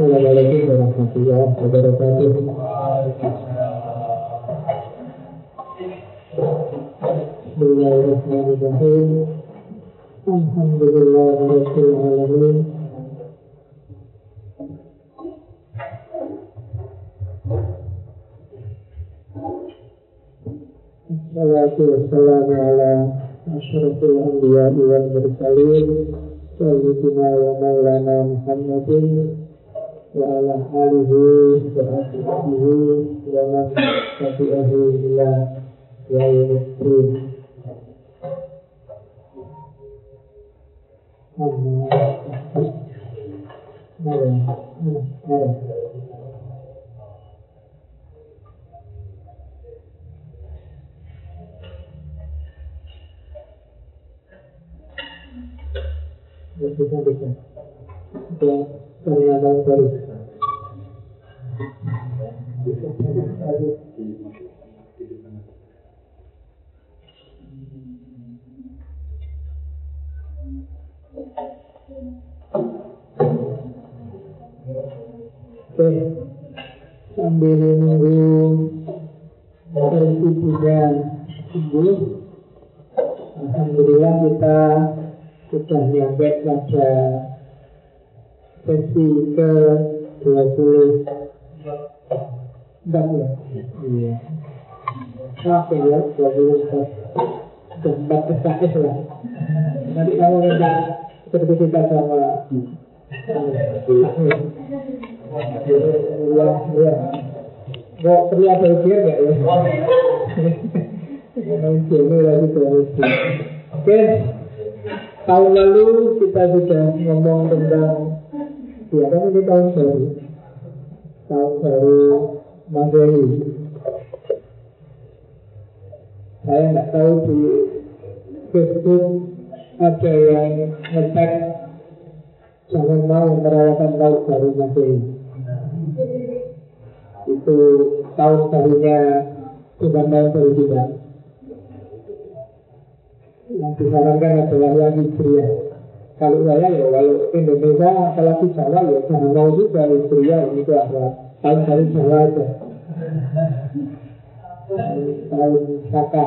Assalamualaikum warahmatullahi wabarakatuh. Bismillahirrahmanirrahim. Alhamdulillahirabbil alamin. Wa man tabi'ahu ila yaumiddin. Amma Mari, mari. bisa bisa ada pernyataan baru Oke, sambil menunggu dari juga sembuh, Alhamdulillah kita sudah nyampe pada sesi ke 20 Enggak ya? Iya. Oke ya, 20 Tempat SKS lah Nanti kamu minta sertifikat sama Iya, perlu apa ujian gak ya? Lagi Oke. Tahun lalu kita sudah ngomong tentang Ya kan ini tahun baru. Tahun baru Masehi. Saya nggak tahu di Facebook ada yang ngetek jangan mau merayakan tahun baru Masehi. Itu tahun barunya bukan tahun baru kita yang disarankan adalah yang hijriah kalau saya ya kalau Indonesia apalagi Jawa ya mau juga ini itu apa. Tahun baru Jawa aja. Tahun Saka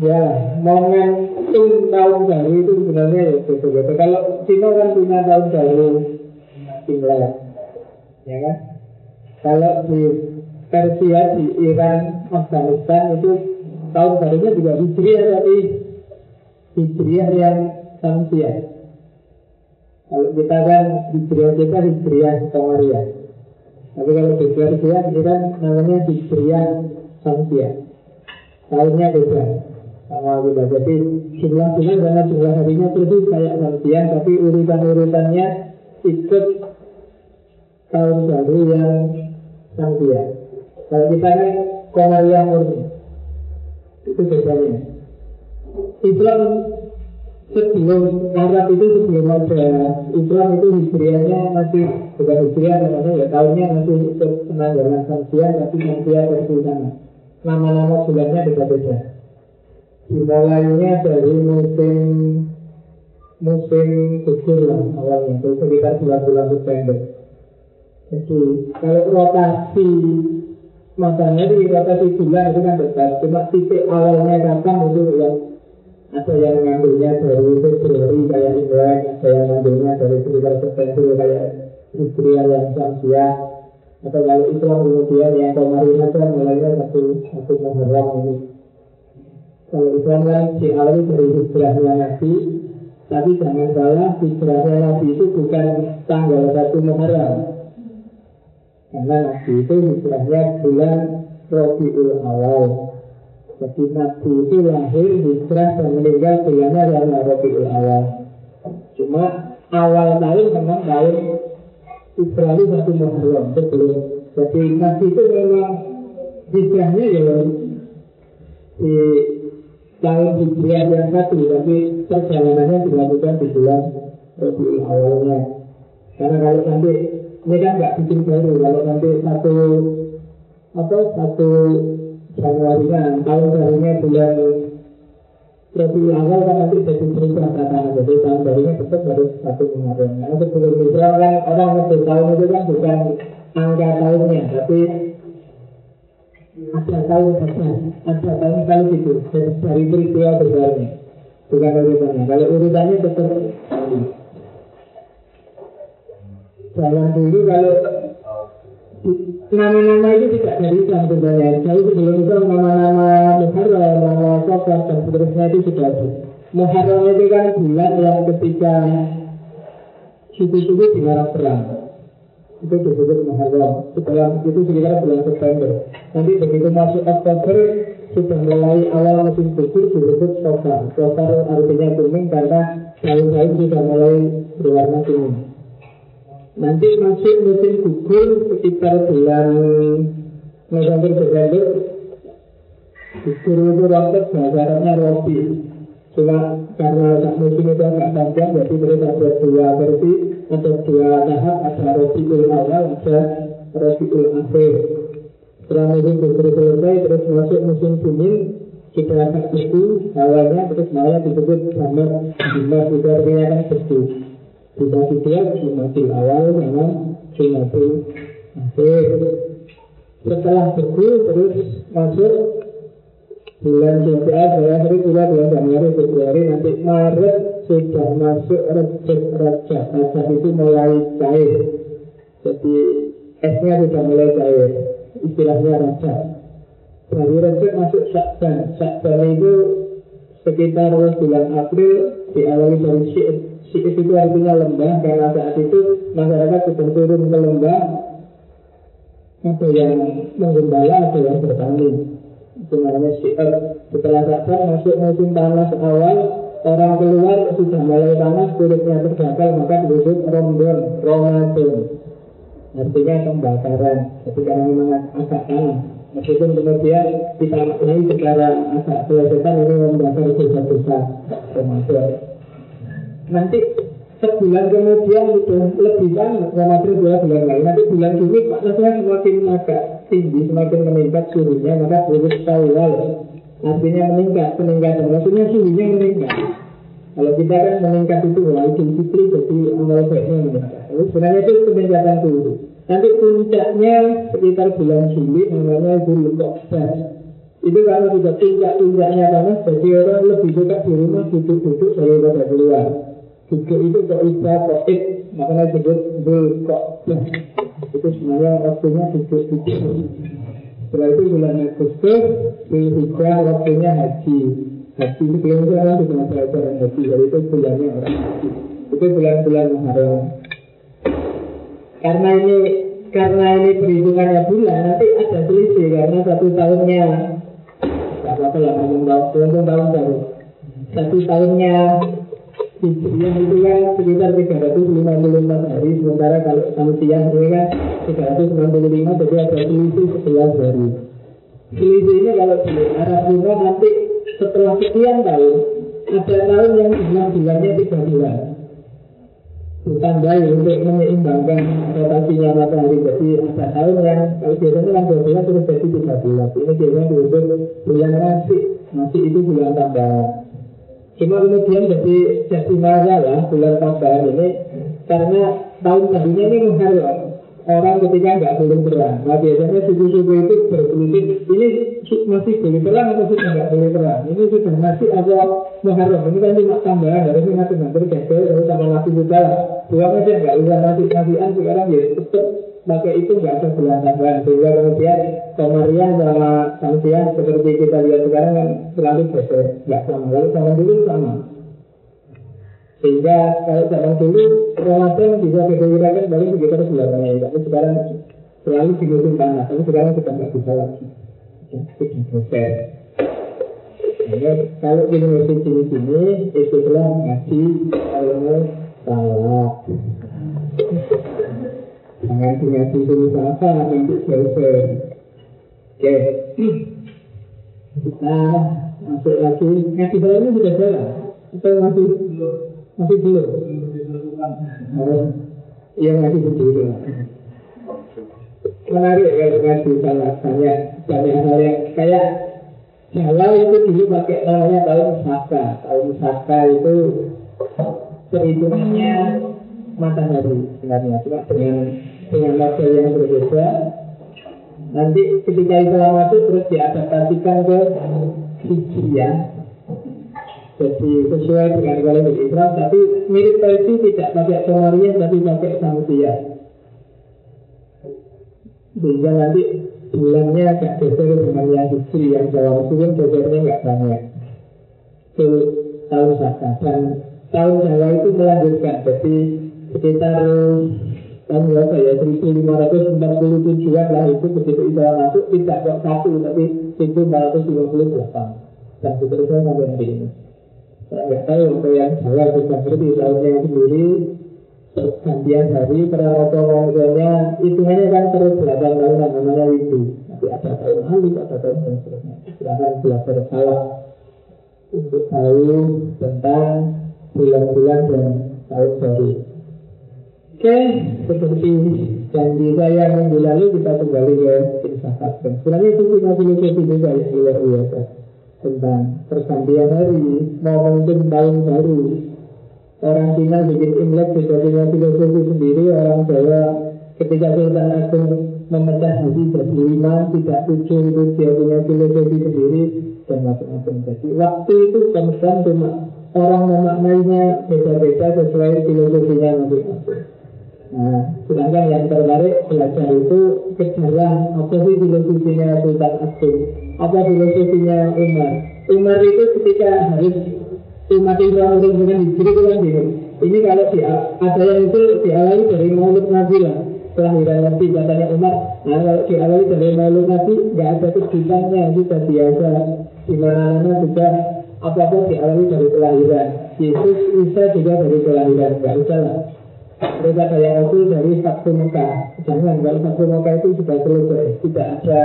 ya momentum tahun baru itu sebenarnya ya betul-betul. Kalau Cina kan punya tahun baru Imlek. Ya kan? Kalau di Persia di Iran Afghanistan itu tahun barunya juga Hijriah tapi Hijriah yang Samsiah kalau kita kan Hijriah kita Hijriah Komariah tapi kalau di Persia kan namanya Hijriah Samsiah tahunnya beda sama kita. Jadi jumlah bulan karena jumlah harinya persis kayak Samsiah tapi urutan-urutannya ikut tahun baru yang Samsiah kalau kita kan Komariah murni itu bedanya Islam sebelum Arab itu sebelum ada Islam itu hijriahnya masih bukan hijriah namanya ya tahunnya masih ikut penanggalan Samsiah tapi Samsiah versi sana nama-nama bulannya beda-beda. Dimulainya dari musim musim gugur lah awalnya itu sekitar bulan-bulan September. Jadi kalau rotasi Makanya di rotasi bulan itu kan besar. Cuma titik awalnya kapan itu yang Ada yang ngambilnya dari Februari kayak Imlek Ada yang ngambilnya dari sekitar September kayak Hijriah yang Samsiah Atau kalau Islam kemudian yang kemarin aja mulainya satu satu Muharram ini. Kalau Islam kan diawali dari hijrahnya Nabi Tapi jangan salah hijrahnya Nabi itu bukan tanggal satu Muharram. Karena Nabi itu hijrahnya bulan Rabiul Awal Jadi Nabi itu lahir hijrah dan meninggal bulannya adalah Rabiul Awal. Cuma awal tahun memang tahun Israeli satu Muharram sebelum Jadi Nabi itu memang hijrahnya ya di tahun hijriah yang satu Tapi perjalanannya dilakukan di bulan Rabiul Awalnya. Karena kalau nanti ini kan nggak bikin baru kalau nanti satu apa satu Januari kan tahun barunya bulan Rabiul awal kan nanti jadi berubah tatanan Jadi tahun barunya tetap harus satu Muharram Karena sebelum Islam kan orang ngerti tahun itu kan bukan angka tahunnya Tapi ada tahun saja Ada tahun kali gitu. Dari peristiwa besarnya Bukan urutannya. Kalau urutannya tetap Jalan dulu kalau nama-nama itu tidak dari Islam sebenarnya. Jauh sebelum itu nama-nama Muharram, nama Sofar dan seterusnya itu sudah ada. Muharram itu kan bulan yang ketika suku-suku dilarang perang. Itu disebut Muharram. Setelah itu sekitar bulan September. Nanti begitu masuk Oktober sudah mulai awal musim gugur disebut Sofar. Sofar artinya kuning karena daun-daun sudah mulai berwarna kuning. Nanti masuk musim gugur sekitar bulan November Desember. Gugur itu rontok bahasa Arabnya Robi Cuma karena musim itu agak panjang Jadi mereka ada dua versi Ada dua tahap Ada Robiul awal Ada Robiul akhir. Setelah musim gugur selesai Terus masuk musim dingin Kita akan beku Awalnya terus malah disebut Sama Jumlah itu artinya kan beku Dibagi dua Jumatil awal Jumatil akhir Setelah beku terus masuk bulan Jumatil akhir bulan Januari Februari nanti Maret sudah masuk Rejab Raja. Raja itu mulai cair. Jadi esnya sudah mulai cair. Istilahnya Raja. Dari Rejab masuk Syakban. Syakban itu sekitar bulan April diawali dari Syi'id Syi'id itu artinya lembah karena saat itu masyarakat sudah turun ke lembah. Ada yang menggembala ada yang bertani itu namanya setelah Syakban masuk musim panas awal orang keluar sudah mulai panas kulitnya terbakar maka disebut Ramadan Ramadan artinya pembakaran. Jadi karena memang agak panas. Meskipun kemudian kita maknai secara agak pelesetan ini membakar dosa-dosa Ramadan nanti sebulan kemudian sudah lebih banyak Ramadan dua bulan lain nanti bulan Juni maknanya semakin agak tinggi semakin meningkat suhunya maka disebut Syawal artinya meningkat peningkatan maksudnya suhunya meningkat. Kalau kita kan meningkat itu Idul Fitri jadi baiknya meningkat. Lalu sebenarnya itu peningkatan suhu. Nanti puncaknya sekitar bulan Juli namanya Zulqa'dah itu kalau sudah puncak-puncaknya panas jadi orang lebih suka di rumah duduk-duduk daripada keluar Duduk itu kok bisa kok it Makanya disebut kok Itu sebenarnya waktunya duduk-duduk Setelah itu bulan Agustus Bul hijrah waktunya haji. Haji itu belum itu kan sudah ada ajaran haji Jadi itu bulannya orang haji. Itu bulan-bulan Muharram. Karena ini karena ini perhitungannya bulan Nanti ada selisih karena satu tahunnya. Apa-apa lah ngomong tahun, tahun baru. Satu tahunnya Hijriah itu kan sekitar 354 hari Sementara kalau Samsiah ini kan 365 Jadi ada selisih 11 hari. Selisih ini kalau di Arab Lima nanti setelah sekian tahun Ada tahun yang jumlah bulannya 3 bulan. Ditandai untuk menyeimbangkan rotasinya matahari Jadi ada tahun yang kalau biasanya kan 2 bulan terus jadi 3 bulan. Ini biasanya disebut bulan nasi Nasi itu bulan tambahan Cuma kemudian jadi jadi masalah bulan tambahan ini karena tahun tadinya ini Muharram orang ketika nggak boleh perang. Nah biasanya suku-suku itu berpolitik ini masih boleh perang atau sudah nggak boleh perang. Ini sudah masih ada Muharram. Ini kan cuma tambahan harusnya nanti nanti gagal harus sama nasi juga lah. Buang aja nggak usah nasi nasian sekarang ya tetap pakai itu nggak ada tambahan sehingga kemudian Komarian sama Samsian seperti kita lihat sekarang kan selalu berbeda nggak sama. Lalu zaman dulu sama. Sehingga kalau zaman dulu Ramadan bisa diperkirakan baru sekitar bulan Mei. Tapi sekarang selalu di musim panas. Tapi sekarang sudah nggak bisa lagi. Nah, kalau di sini-sini telah ngaji ilmu salah Jangan ngaji dulu apa nanti selesai. Oke. Kita masuk lagi. Ngaji ini sudah jalan. Atau masih masih belum? Oh, iya ngaji dulu. Menarik ya ngaji salah banyak banyak hal yang kayak Jawa itu dulu pakai namanya tahun Saka. Tahun Saka itu perhitungannya matahari sebenarnya, cuma dengan dengan model yang berbeda. Nanti ketika Islam masuk terus diadaptasikan ke Hijriah. Jadi sesuai dengan kalender Islam, tapi mirip versi tidak pakai Komariah tapi pakai Samudiyah. Sehingga nanti bulannya agak geser dengan yang hijri yang Jawa meskipun gesernya nggak banyak. Itu tahun Saka dan tahun Jawa itu melanjutkan. Jadi sekitar tahun berapa ya 1547 lah itu begitu Islam masuk tidak kok satu tapi 1458 dan seterusnya sampai hari ini. Saya tahu untuk yang Jawa bisa ngerti tahunnya sendiri pergantian hari perang otomobilnya hitungannya kan terus 8 tahun namanya itu nanti ada tahun alif ada tahun dan seterusnya. Silahkan belajar salah untuk tahu tentang bulan-bulan dan tahun baru Oke, seperti janji saya minggu lalu kita kembali ke filsafat. Sebenarnya itu punya filosofi juga yang luar biasa tentang pergantian hari, momentum tahun baru. Orang Cina bikin Imlek juga punya filosofi sendiri, orang Jawa ketika Sultan Agung memecah haji jadi lima, tidak tujuh itu dia punya filosofi sendiri dan macam-macam. Jadi waktu itu konstan cuma orang memaknainya beda-beda sesuai filosofinya masing-masing. Nah, sedangkan yang tertarik belajar itu kejalan apa sih filosofinya Sultan Agung, apa filosofinya Umar. Umar itu ketika harus umat Islam untuk dengan hijri itu kan gitu. Ini kalau di, ada yang itu diawali dari Maulud Nabi lah, kelahiran Nabi katanya Umar. Nah kalau diawali dari Maulud Nabi nggak ada kejutannya kita biasa di mana-mana juga apa-apa diawali dari kelahiran. Yesus bisa juga dari kelahiran, nggak usah lah. Mereka kayak aku dari Sabtu Mekah. Jangan, kalau Sabtu Mekah itu sudah selesai. Tidak ada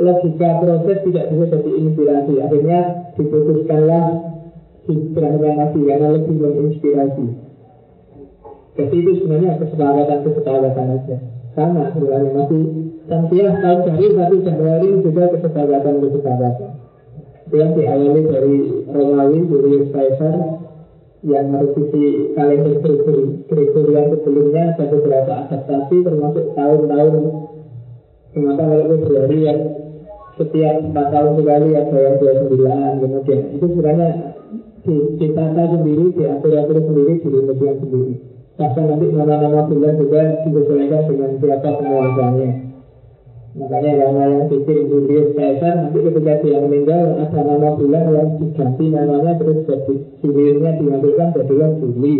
logika proses Tidak bisa jadi inspirasi. Akhirnya diputuskanlah Hijrahnya Nabi Karena lebih menginspirasi. Jadi itu sebenarnya kesepakatan-kesepakatan aja. Sama sebenarnya masih Sampiah tahun baru satu Januari juga kesepakatan-kesepakatan. Yang diawali dari Romawi, Julius Caesar yang merevisi kalender Gregorian sebelumnya ada beberapa adaptasi termasuk tahun-tahun kenapa kalau Februari yang setiap empat tahun sekali ada yang dua sembilan kemudian itu sebenarnya ditata sendiri diatur-atur sendiri di kemudian sendiri. Bahkan nanti nama-nama bulan juga disesuaikan dengan siapa penguasanya Makanya nama yang bikin Julius Caesar nanti ketika dia meninggal ada nama bulan yang diganti namanya terus jadi Juliusnya diambilkan jadi yang Juli.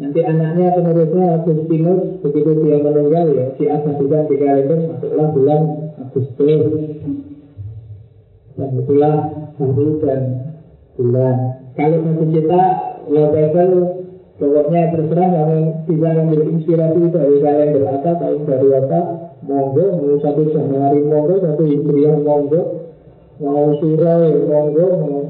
Nanti anaknya penerusnya Agustinus begitu dia meninggal ya diabadikan di kalender masuklah bulan Agustus. Dan itulah hari dan bulan. Kalau nanti kita whatever pokoknya terserah kamu bisa mengambil inspirasi dari kalender apa tahun baru apa monggo mau satu Januari monggo satu Hijriah monggo. Mau surau ya monggo. Mau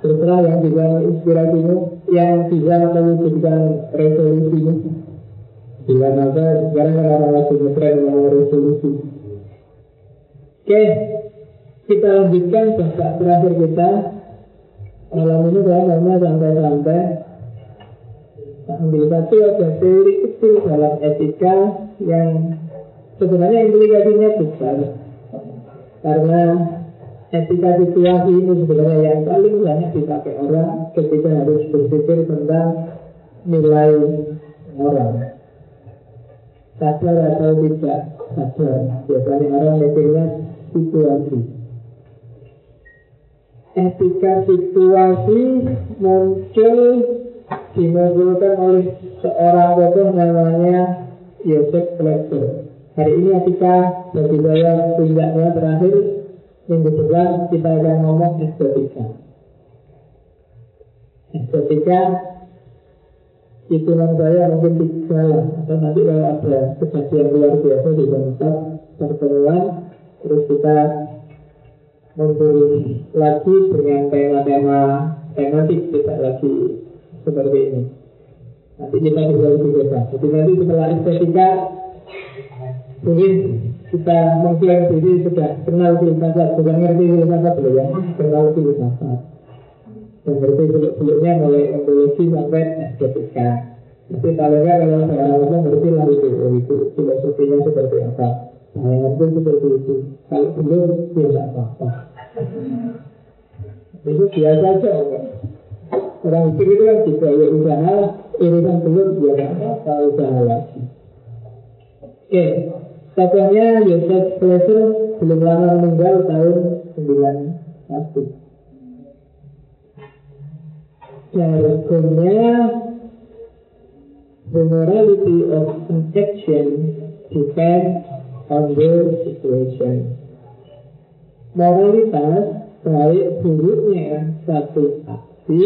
terserah yang bisa inspirasimu yang bisa mewujudkan resolusimu. Bila apa? Sekarang kan orang lagi ngetren mau resolusi. Oke kita lanjutkan bahasa terakhir kita. Malam ini saya mau sampai-sampai. Ambil satu ada teori kecil dalam etika yang sebenarnya implikasinya besar. Karena etika situasi ini sebenarnya yang paling banyak dipakai orang ketika harus berpikir tentang nilai orang. Sadar atau tidak sadar. Biasanya orang mikirnya situasi. Etika situasi muncul dimunculkan oleh seorang tokoh namanya Yosef Pletzer Hari ini ketika bagi saya puncaknya terakhir minggu depan kita akan ngomong estetika. Estetika itu saya mungkin tiga atau nanti kalau ada kejadian luar biasa di tempat pertemuan terus kita muncul lagi dengan tema-tema tematik tidak lagi seperti ini. Nanti kita bisa lebih bebas. Jadi nanti setelah estetika mungkin kita mengklaim diri sudah kenal filsafat, bukan ngerti filsafat dulu ya, kenal filsafat. Dan ngerti beluk-beluknya mulai ontologi sampai estetika. Tapi paling nggak kalau seorang ngomong ngerti lah itu, oh, itu filosofinya seperti apa. Saya ngerti seperti itu. Kalau belum, ya tidak apa-apa. Itu biasa saja. Orang pikir itu kan juga ya usaha, ini kan belum, ya tidak apa-apa, usaha lagi. Oke, Tokohnya Yosef Fletcher belum lama meninggal tahun 91. Jargonnya The morality of an action depends on the situation. Moralitas baik buruknya satu aksi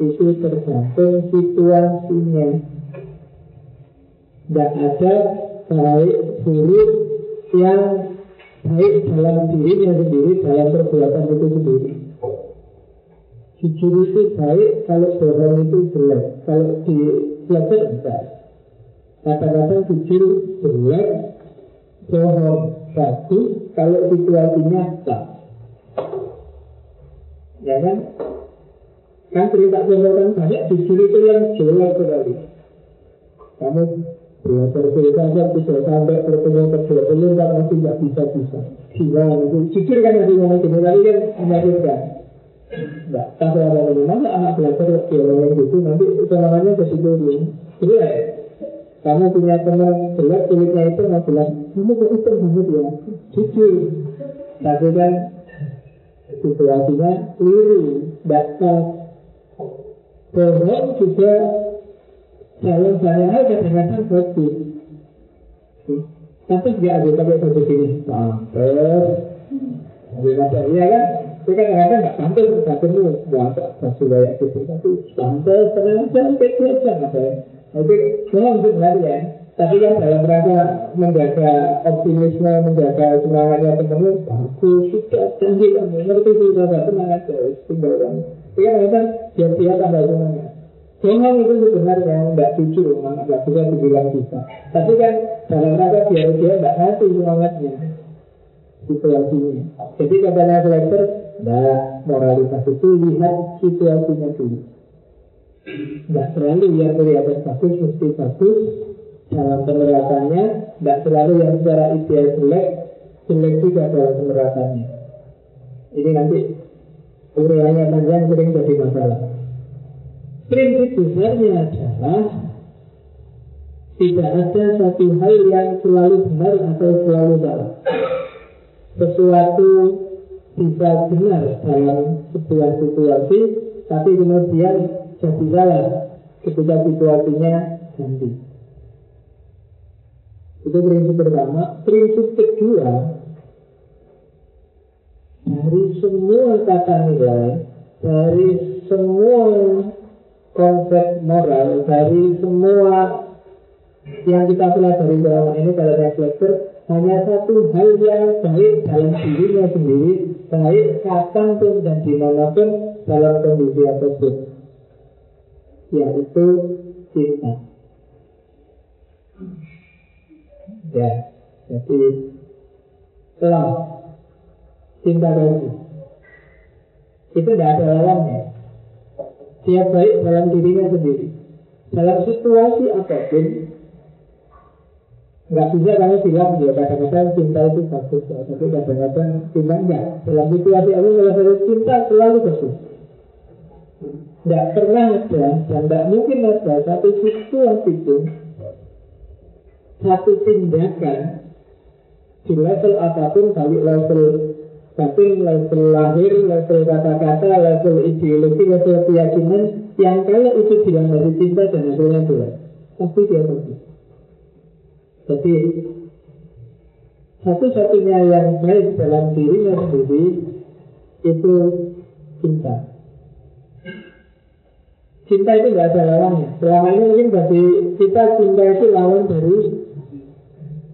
itu tergantung situasinya. Tidak ada baik buruk yang baik dalam dirinya sendiri dalam perbuatan itu sendiri. Jujur itu baik kalau bohong itu jelek. Kalau di belajar enggak. Kata-kata jujur jelek bohong bagus kalau situasinya tak ya kan? Kan cerita bohong banyak jujur itu yang jelek sekali. Kamu Belajar filsafat bisa sampai kedua puluh kan masih nggak bisa bisa. Gila itu jujur kan yang ngomong gini tapi kan menyakitkan. Enggak, tapi orang ini masa anak belajar biologi gitu nanti selamanya ke situ dulu. Jadi ya, kamu punya teman jelek kulitnya itu nggak bilang kamu kok itu banget ya jujur. Tapi kan situasinya keliru, tidak Bohong juga kalau saya kadang-kadang bagus Tapi nggak ada pakai bagus ini Pantes Jadi iya kan? Itu kan kadang-kadang nggak perlu Buat bagus kayak gitu. Tapi pantes Kadang-kadang kayak biasa Itu memang sebenarnya tapi kan dalam rangka menjaga optimisme, menjaga semangatnya teman-teman, bagus, sudah janji kamu, ngerti sudah, tenang aja, tinggal kamu. Tapi kan kadang biar dia tambah semangat. Bohong itu sebenarnya nggak jujur, nggak bisa dibilang bisa. Tapi kan dalam rangka biar dia nggak ngasih semangatnya situasinya. Jadi katanya Fletcher, nah moralitas itu lihat situasinya dulu. Nggak selalu yang kelihatan bagus mesti bagus dalam penerapannya, nggak selalu yang secara ideal jelek, jelek juga dalam penerapannya. Ini nanti uriannya panjang sering jadi masalah. Prinsip besarnya adalah tidak ada satu hal yang selalu benar atau selalu salah. Sesuatu bisa benar dalam sebuah situasi, tapi kemudian jadi salah ketika situasinya ganti. Itu prinsip pertama. Prinsip kedua, dari semua kata nilai, dari semua konsep moral dari semua yang kita pelajari selama ini saya belajar hanya satu hal yang baik dalam dirinya sendiri baik kapan pun dan di mana pun dalam kondisi apa pun yaitu cinta. Ya jadi love cinta kasih itu tidak ada lawannya dia baik dalam dirinya sendiri. Dalam situasi apa pun, nggak bisa kamu bilang ya kadang-kadang cinta itu bagus, ya, tapi kadang-kadang cinta enggak. Dalam situasi apa kalau saya cinta selalu bagus. Tidak pernah ada dan tidak mungkin ada satu situasi itu satu tindakan di level apa pun balik level tapi level lahir, level kata-kata, level ideologi, level keyakinan Yang kalau itu dari cinta dan hasilnya jelek Pasti dia pergi. Jadi Satu-satunya yang baik dalam dirinya sendiri Itu cinta. Cinta itu tidak ada lawannya. Selama ini mungkin bagi kita cinta itu lawan dari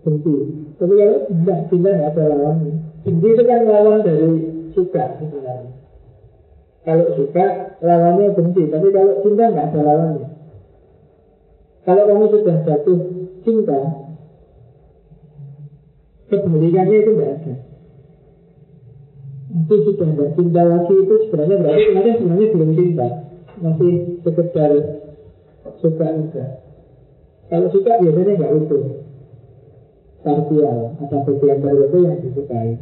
benci. Tapi kalau tidak, cinta tidak ada lawannya Benci itu kan lawan dari suka sebenarnya. Kalau suka lawannya benci, tapi kalau cinta nggak ada lawannya. Kalau kamu sudah jatuh cinta, Kebalikannya itu tidak ada. Itu sudah tidak cinta lagi itu sebenarnya berarti kemarin sebenarnya belum cinta. Masih sekedar suka enggak. Kalau suka biasanya nggak utuh. Parsial, ada bagian tertentu yang disukai.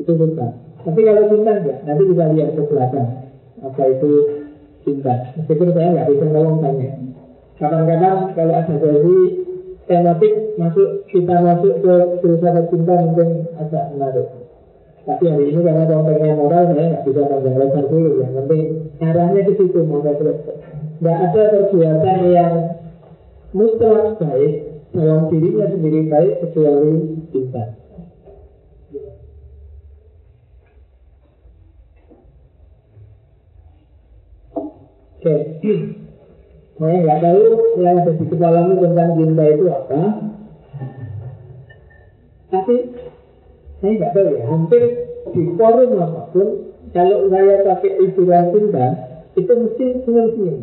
Itu suka. Tapi kalau cinta enggak, nanti kita lihat ke belakang. Apa itu cinta. Meskipun saya nggak bisa ngomong banyak. Kadang-kadang kalau ada dari tematik masuk kita masuk ke filsafat cinta mungkin agak menarik. Tapi hari ini karena konteksnya moral saya nggak bisa panjang lebar dulu. Yang penting arahnya ke situ mau Nggak ada perbuatan yang mutlak baik dalam dirinya sendiri baik kecuali cinta. Oke, saya nggak tahu yang ada di kepalamu tentang cinta itu apa. Tapi saya nggak tahu ya, hampir di forum apa pun, kalau saya pakai istilah cinta, itu mesti senyum-senyum.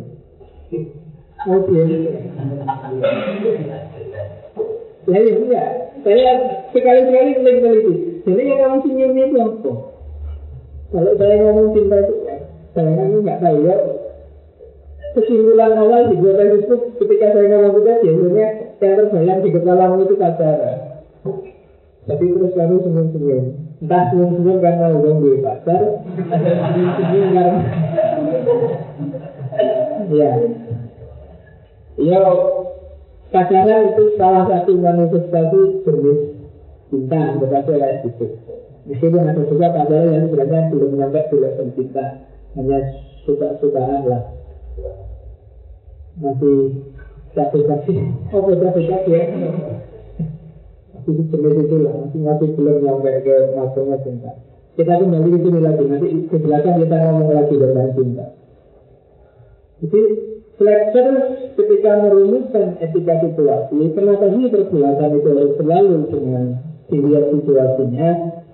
Oh dia Ya ya enggak, saya sekali-sekali meneliti. Jadi yang kamu senyum itu apa? Kalau saya ngomong cinta itu, saya kan nggak tahu ya. Kesimpulan awal di gue Facebook ketika saya ngomong itu biasanya yang terbayang di kepala itu pacaran. Tapi terus kamu senyum-senyum. Entah senyum-senyum karena uang gue pacar, atau senyum-senyum karena ya. Ya, pacaran itu salah satu manifestasi jenis cinta, berbagai kayak gitu. Meskipun ada juga pacaran yang sebenarnya belum sampai tidak cinta, hanya suka-sukaan lah. Masih sakit-sakit, oh sakit-sakit ya itu jenis itu lah. Masih masih belum nyampe ke masuknya cinta. Kita kembali ke sini lagi. Nanti ke belakang kita ngomong lagi tentang cinta. Jadi Fletcher ketika merumuskan etika situasi kenapa sih perbuatan itu harus selalu dengan dilihat situasinya?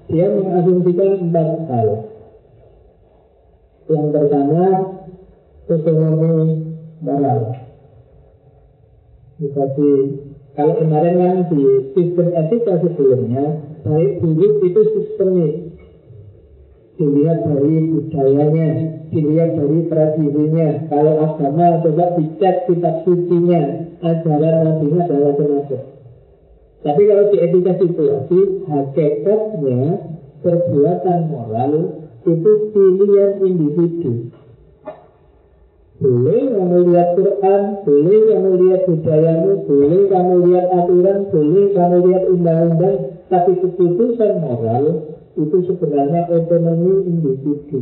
Dia mengasumsikan empat hal. Yang pertama ekonomi moral. Dikasih kalau kemarin kan di sistem etika sebelumnya, baik buruk itu sistemik. Dilihat dari budayanya, dilihat dari tradisinya. Kalau agama coba dicek kitab sucinya, ajaran nabi adalah macam Tapi kalau di etika situasi, hakikatnya perbuatan moral itu pilihan individu. Boleh kamu lihat Quran, boleh kamu lihat budayamu, boleh kamu lihat aturan, boleh kamu lihat undang-undang, tapi keputusan moral itu sebenarnya otonomi individu.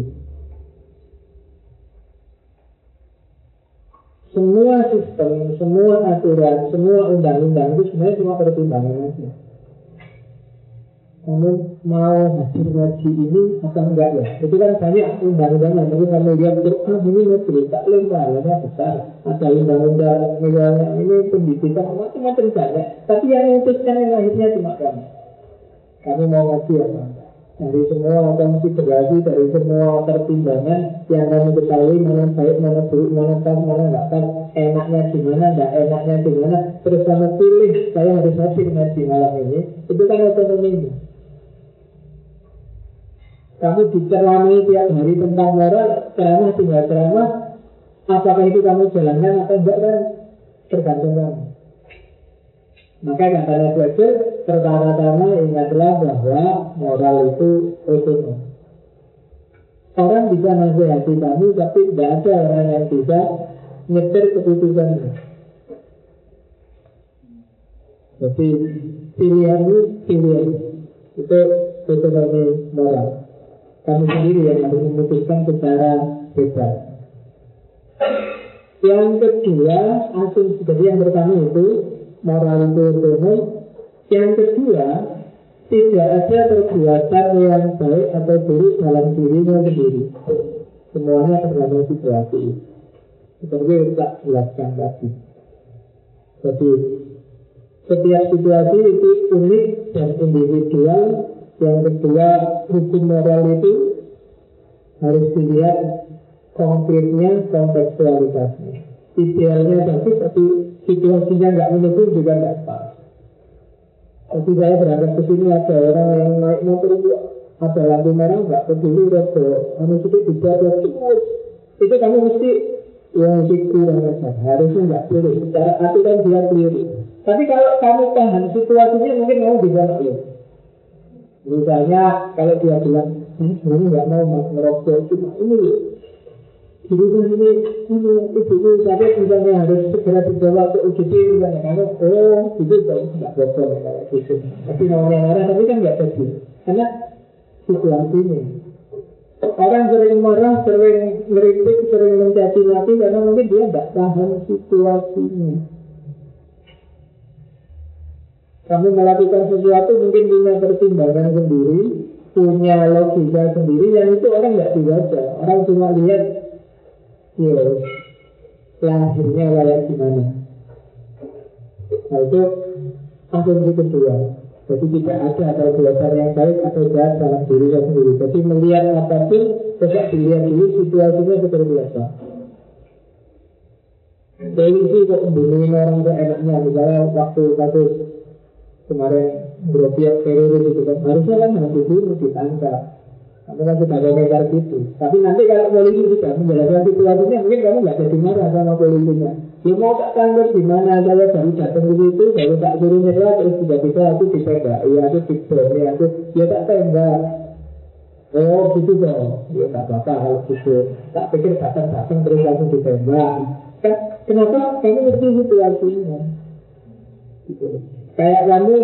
Semua sistem, semua aturan, semua undang-undang itu sebenarnya cuma pertimbangan aja kamu mau hadir ngaji ini atau enggak ya? Itu kan banyak undang-undang Tapi kamu lihat Quran ini negeri taklim pahalanya besar. Ada undang-undang misalnya ini pendidikan macam-macam banyak. Tapi yang memutuskan yang akhirnya cuma kamu. Kamu mau ngaji apa enggak? Dari semua konsiderasi, dari semua pertimbangan yang kamu ketahui mana baik, mana buruk, mana pas, mana enggak pas, enaknya gimana, enggak enaknya gimana, terus kamu pilih saya harus hadir ngaji malam ini, itu kan otonominya. Kamu diceramai tiap hari tentang moral, ceramah tinggal ceramah, apakah itu kamu jalankan atau enggak kan tergantung kamu. Maka katanya belajar pertama-tama ingatlah bahwa moral itu otonom. Orang bisa nasihati kamu, tapi tidak ada orang yang bisa nyetir keputusanmu. Jadi pilihanmu pilihan itu otonomi moral. Kamu sendiri yang harus memutuskan secara bebas. Yang kedua, asumsi jadi yang pertama itu moral umum. Yang kedua, tidak ada perbuatan yang baik atau buruk dalam dirinya sendiri. Semuanya tergantung situasi. Seperti yang tak jelaskan tadi. Jadi setiap situasi itu unik dan individual yang kedua, hukum moral itu harus dilihat konkretnya, kontekstualitasnya. Idealnya bagus, tapi situasinya nggak mendukung juga nggak pas. Jadi saya berangkat ke sini ada orang yang naik motor itu ada lampu merah nggak peduli robo, kamu itu tidak ada itu kamu mesti ya mesti kurang aja. Harusnya nggak boleh. Secara aturan dia keliru. Tapi kalau kamu paham situasinya mungkin kamu bisa maklum. Misalnya kalau dia bilang, eh, ini nggak mau mas ngerokok cuma ini di rumah ini, ini ibu sakit misalnya harus segera dibawa ke UGD misalnya. Kalau oh itu nggak bocor kayak gitu. Tapi namanya marah tapi kan nggak jadi. Karena situasi ini. Orang sering marah, sering ngeritik, sering mencaci maki karena mungkin dia tidak paham situasinya. Kamu melakukan sesuatu mungkin punya pertimbangan sendiri, punya logika sendiri, yang itu orang nggak dibaca. Orang cuma lihat, ya, lahirnya layak gimana. Nah itu asumsi kedua. Jadi tidak ada atau belajar yang baik atau jahat dalam diri sendiri. Jadi melihat apa pun, coba dilihat dulu situasinya seperti apa. Polisi kok membunuhin orang ke enaknya, misalnya waktu kasus kemarin beropiak teroris itu kan harusnya kan harus dibunuh, ditangkap. Kamu kan sudah komentar gitu. Tapi nanti kalau polisi sudah menjelaskan situasinya, mungkin kamu nggak jadi marah sama polisinya. Ya mau tak tangkap di mana saya baru datang ke situ, baru tak suruh nyewa, terus tiba-tiba aku ditembak. Ya aku dibom, ya aku ya tak tembak. Oh gitu dong. Ya tak apa-apa kalau gitu. Tak pikir datang-datang terus langsung ditembak. Kan kenapa kamu ngerti situasinya? Gitu. Kayak kamu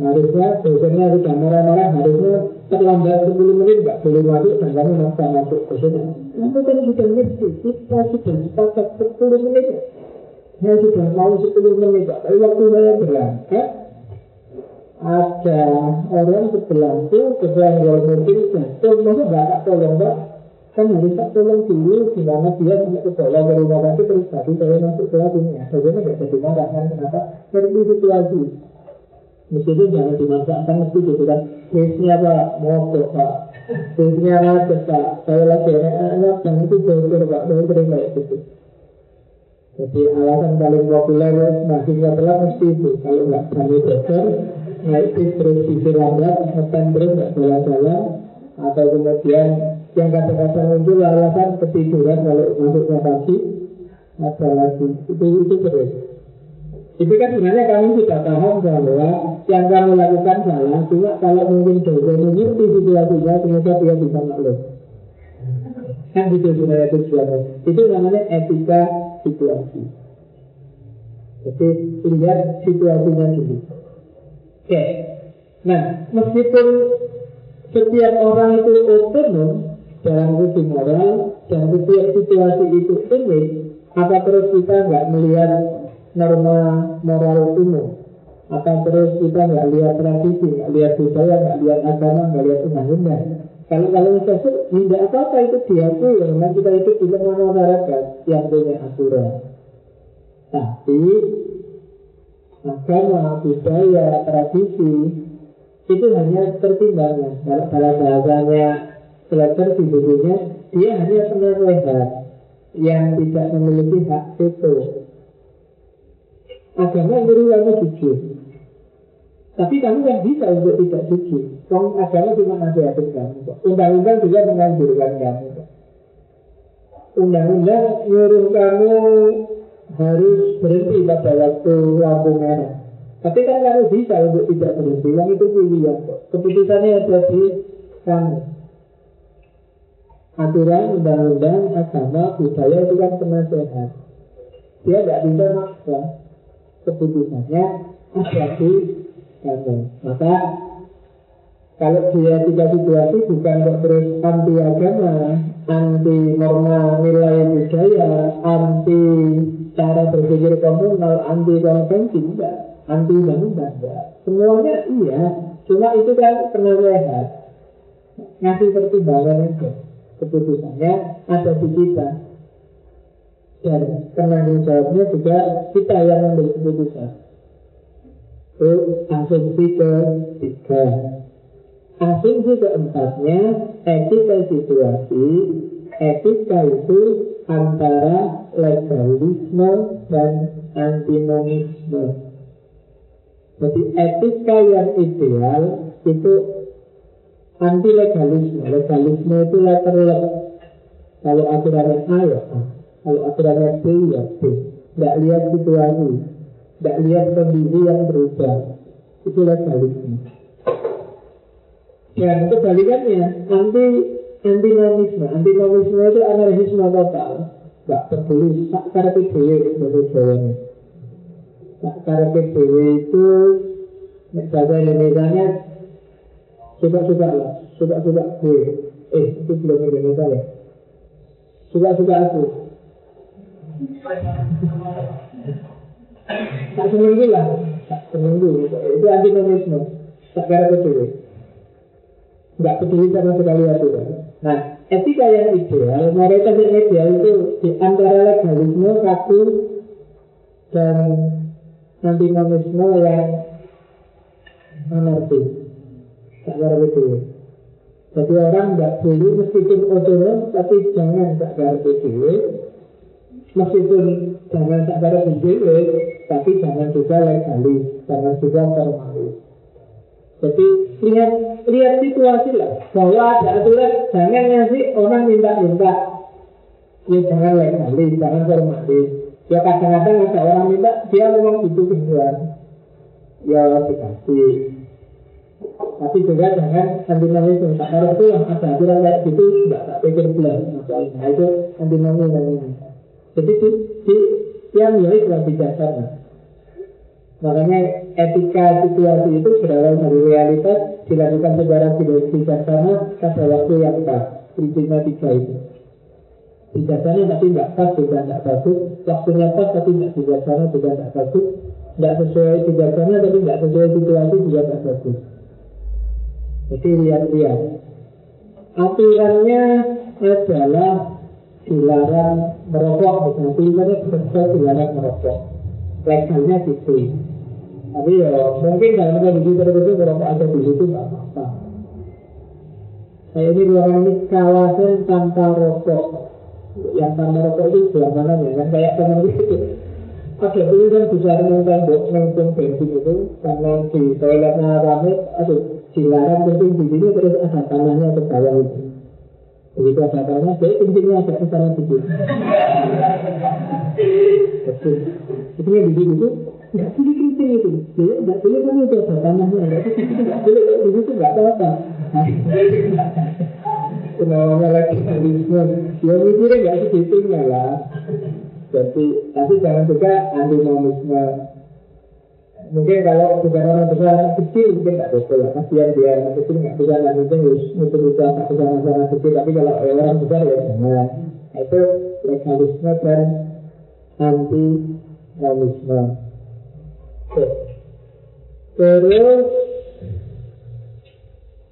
harusnya dosennya sudah marah-marah harusnya terlambat 10 menit nggak boleh masuk dan kamu maksa masuk ke sini. Kamu kan sudah ngerti kita sudah sepakat 10 menit. Saya sudah mau 10 menit, tapi waktu saya berangkat ada orang sebelahku sedang bawa mobil jatuh, masa nggak tak tolong pak? Kan harus tak tolong dulu gimana dia sampai ke bawah ke rumah sakit terus tadi saya masuk ke sini. Bagaimana nggak jadi marah kan kenapa? Ngerti situasi. Mestinya jangan dimanfaatkan mesti gitu kan Case-nya Pak, Pak. Case-nya macet Pak. Saya lagi enak-enak dan itu bocor Pak. Saya sering kayak gitu. Jadi alasan paling populer Mahasiswa telah mesti itu. Kalau nggak berani bocor Naik bis terus bisa lambat Ngetem terus nggak jalan-jalan. Atau kemudian yang kadang-kadang muncul alasan ketiduran kalau masuk ke pagi ada lagi. Itu itu terus itu kan sebenarnya kami sudah paham bahwa yang kamu lakukan salah, cuma kalau mungkin dosen mengerti situasinya, ternyata dia bisa maklum. Kan gitu sebenarnya tujuannya. Itu namanya etika situasi. Jadi lihat situasinya dulu. Oke. Nah, meskipun setiap orang itu otonom dalam segi moral dan setiap situasi itu unik, apa terus kita nggak melihat norma moral umum? Apa terus kita nggak lihat tradisi, nggak lihat budaya, nggak lihat agama, nggak lihat undang-undang? Kalau kalau sesuatu tidak apa-apa itu diakui, ya, memang kita itu di tengah masyarakat yang punya aturan. Tapi agama, budaya, tradisi itu hanya pertimbangan. Kalau dalam bahasanya belajar di bukunya, dia hanya penasehat yang tidak memiliki hak veto. Agama nyuruh kamu jujur, tapi kamu kan bisa untuk tidak jujur. Kong agama cuma nasihatin kamu. Undang-undang juga menganjurkan kamu. Undang-undang nyuruh kamu harus berhenti pada waktu lampu merah. Tapi kan kamu bisa untuk tidak berhenti. Yang itu pilihan kok. Keputusannya ada di kamu. Aturan, undang-undang, agama, budaya itu kan penasehat. Dia tidak bisa maksa. Keputusannya ada di kamu. Maka kalau dia tiga situasi bukan kok terus anti agama, anti norma nilai budaya, anti cara berpikir komunal, anti konvensi, enggak. Anti undang-undang, enggak. Semuanya iya, cuma itu kan pernah lihat. Ngasih pertimbangan itu. Keputusannya ada di kita. Dan penanggung jawabnya juga kita yang mengambil keputusan. Itu asumsi ketiga. Asumsi keempatnya, etika situasi. Etika itu antara legalisme dan antinomisme. Jadi etika yang ideal itu anti legalisme. Legalisme itu letter Kalau aturannya A ya. Kalau aturannya B ya B. Tidak lihat situasi. Tidak lihat kondisi yang berubah. Itu legalisme. Dan kebalikannya anti antinomisme. Antinomisme itu anarkisme total. Gak peduli tak karena dewe menurut Jawa Tak karena itu bahasa Indonesia suka-suka lah, suka-suka gue. Eh, itu belum Indonesia ya. Suka-suka aku. Tak seminggu lah, tak seminggu. Itu antinomisme. Tak karena dewe. Gak peduli sama sekali aturan. Nah, etika yang ideal, mereka yang ideal itu di antara legalisme, kaku, dan antinomisme yang anarki. Tak itu. Jadi orang nggak boleh meskipun otonom, tapi jangan tak itu. Meskipun jangan tak itu, tapi jangan juga legalis, jangan juga formalis. Jadi lihat lihat situasi lah bahwa ada aturan jangan ngasih orang minta-minta ya jangan legalis, jangan formalis. Ya kadang-kadang ada orang minta dia memang butuh kebutuhan ya dikasih. Tapi juga jangan antinomi tak harus yang ada aturan kayak gitu tidak tak pikir belas nah itu antinomi namanya. Jadi di, di yang ya itu bijaksana. Makanya etika situasi itu berawal dari realitas dilakukan secara bijaksana pada waktu yang pas. Prinsipnya tiga itu. Bijaksana tapi tidak pas juga tidak bagus. Waktunya pas tapi tidak bijaksana juga tidak bagus. Tidak sesuai bijaksana tapi tidak sesuai situasi juga tidak bagus. Jadi lihat-lihat. Aturannya adalah dilarang merokok. Misalnya pilihannya bersama dilarang merokok. Legalnya gitu. Tapi ya mungkin dalam kondisi tertentu merokok ada di situ nggak apa-apa. Saya ini ruangan ini kawasan tanpa rokok. Yang tanpa rokok itu sebelah mana ya? Kan kayak teman itu. Ada kan bisa menemukan bok nengkung bensin itu karena di toiletnya rame, aduh dilarang penting di sini terus ada tanahnya ke bawah itu. Begitu ada jadi kencingnya agak ke. Itu yang di situ Nggak boleh kritik itu. Ya, nggak boleh kan itu ada tanahnya. Nggak boleh situ nggak apa-apa. Kenapa lagialisme? Ya mikirnya nggak segitunya lah. Jadi, tapi jangan juga antinomisme. Mungkin kalau bukan orang besar, anak kecil mungkin nggak bisa lah. Kasihan dia anak kecil nggak bisa lanjutin harus muter-muter tak bisa masalah kecil. Tapi kalau orang besar ya jangan. Itu legalisme dan antinomisme. Terus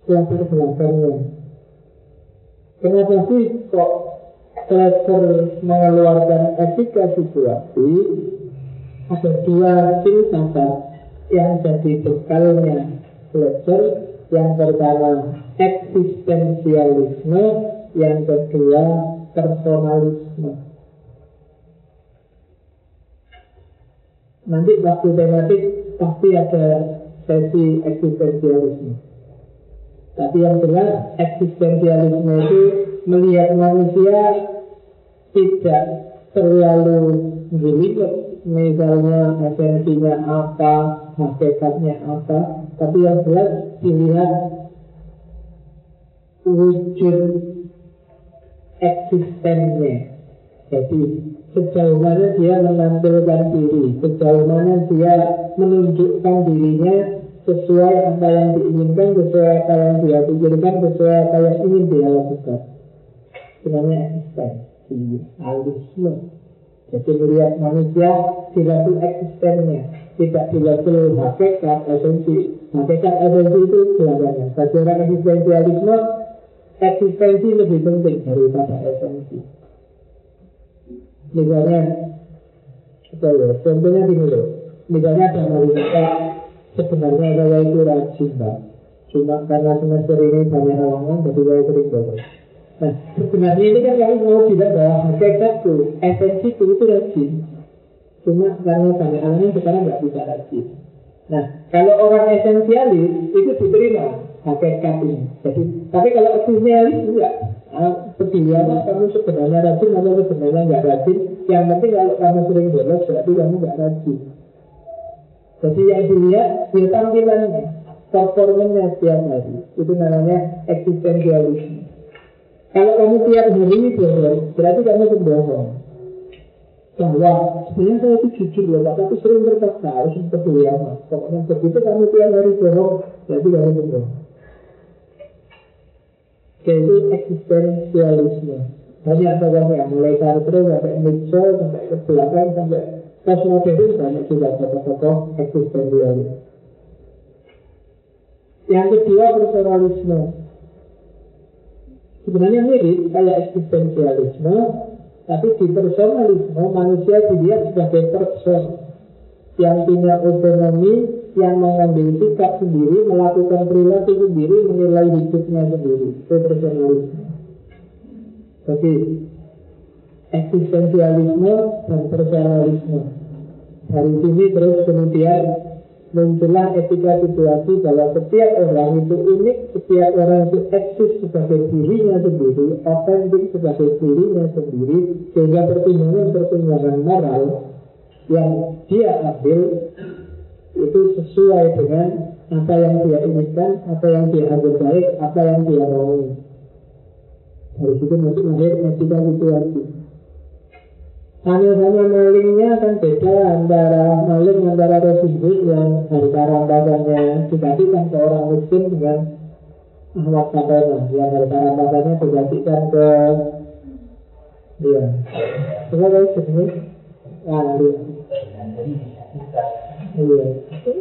latar belakangnya. Kenapa sih kok Fletcher mengeluarkan etika situasi? Ada dua filsafat yang jadi bekalnya Fletcher. Yang pertama eksistensialisme, yang kedua personalisme. Nanti waktu tematik pasti ada sesi eksistensialisme. Tapi yang jelas eksistensialisme itu melihat manusia tidak terlalu jelimet misalnya esensinya apa, hakikatnya apa, tapi yang jelas dilihat wujud eksistennya. Jadi sejauh mana dia menampilkan diri, sejauh mana dia menunjukkan dirinya sesuai apa yang diinginkan, sesuai apa yang dia pikirkan, sesuai apa yang ingin dia lakukan. Sebenarnya eksistensi, alisme. Jadi melihat manusia di level eksistennya, tidak di level hakikat esensi. Hakikat esensi itu belakangan. Bagi orang eksistensialisme, eksistensi lebih penting daripada esensi. Misalnya, apa ya, contohnya gini loh. Misalnya ada wanita sebenarnya saya itu rajin. Cuma karena semester ini banyak halangan, jadi saya sering bodoh. Nah, ini kan kami mau bilang bahwa hakikat itu, esensi itu, itu rajin. Cuma karena banyak halangan sekarang nggak bisa rajin. Nah, kalau orang esensialis itu diterima hakikat ini. Jadi, tapi kalau esensialis enggak. Nah, apa kamu sebenarnya rajin atau sebenarnya nggak rajin. Yang penting kalau kamu sering bolos berarti kamu nggak rajin. Jadi yang dilihat ya tampilannya, performanya setiap hari. Itu namanya eksistensialisme. Kalau kamu tiap hari bohong, berarti kamu pembohong bahwa sebenarnya saya itu jujur loh Pak, tapi sering terpaksa harus peduli amat. Pokoknya begitu kamu tiap hari bohong, berarti kamu bohong. Yaitu eksistensialisme. Banyak tokoh yang mulai Sartre sampai Nietzsche sampai ke belakang sampai postmodern banyak juga tokoh-tokoh eksistensialisme. Yang kedua personalisme. Sebenarnya mirip kayak eksistensialisme, tapi di personalisme manusia dilihat sebagai person yang punya otonomi, yang mengambil sikap sendiri, melakukan perilaku sendiri, menilai hidupnya sendiri. Itu personalisme. Jadi eksistensialisme dan personalisme. Dari sini terus kemudian muncullah etika situasi bahwa setiap orang itu unik, setiap orang itu eksis sebagai dirinya sendiri, otentik sebagai dirinya sendiri, sehingga pertimbangan-pertimbangan moral yang dia ambil itu sesuai dengan apa yang dia inginkan, apa yang dia anggap baik, apa yang dia mau. Dari situ nanti lahir etika situasi. Hanya-hanya malingnya kan beda antara maling antara Hood yang harta rampasannya dikasihkan ke orang miskin dengan Ahmad Katana yang harta rampasannya dibagikan ke dia. Coba tahu sini Andi. Iya.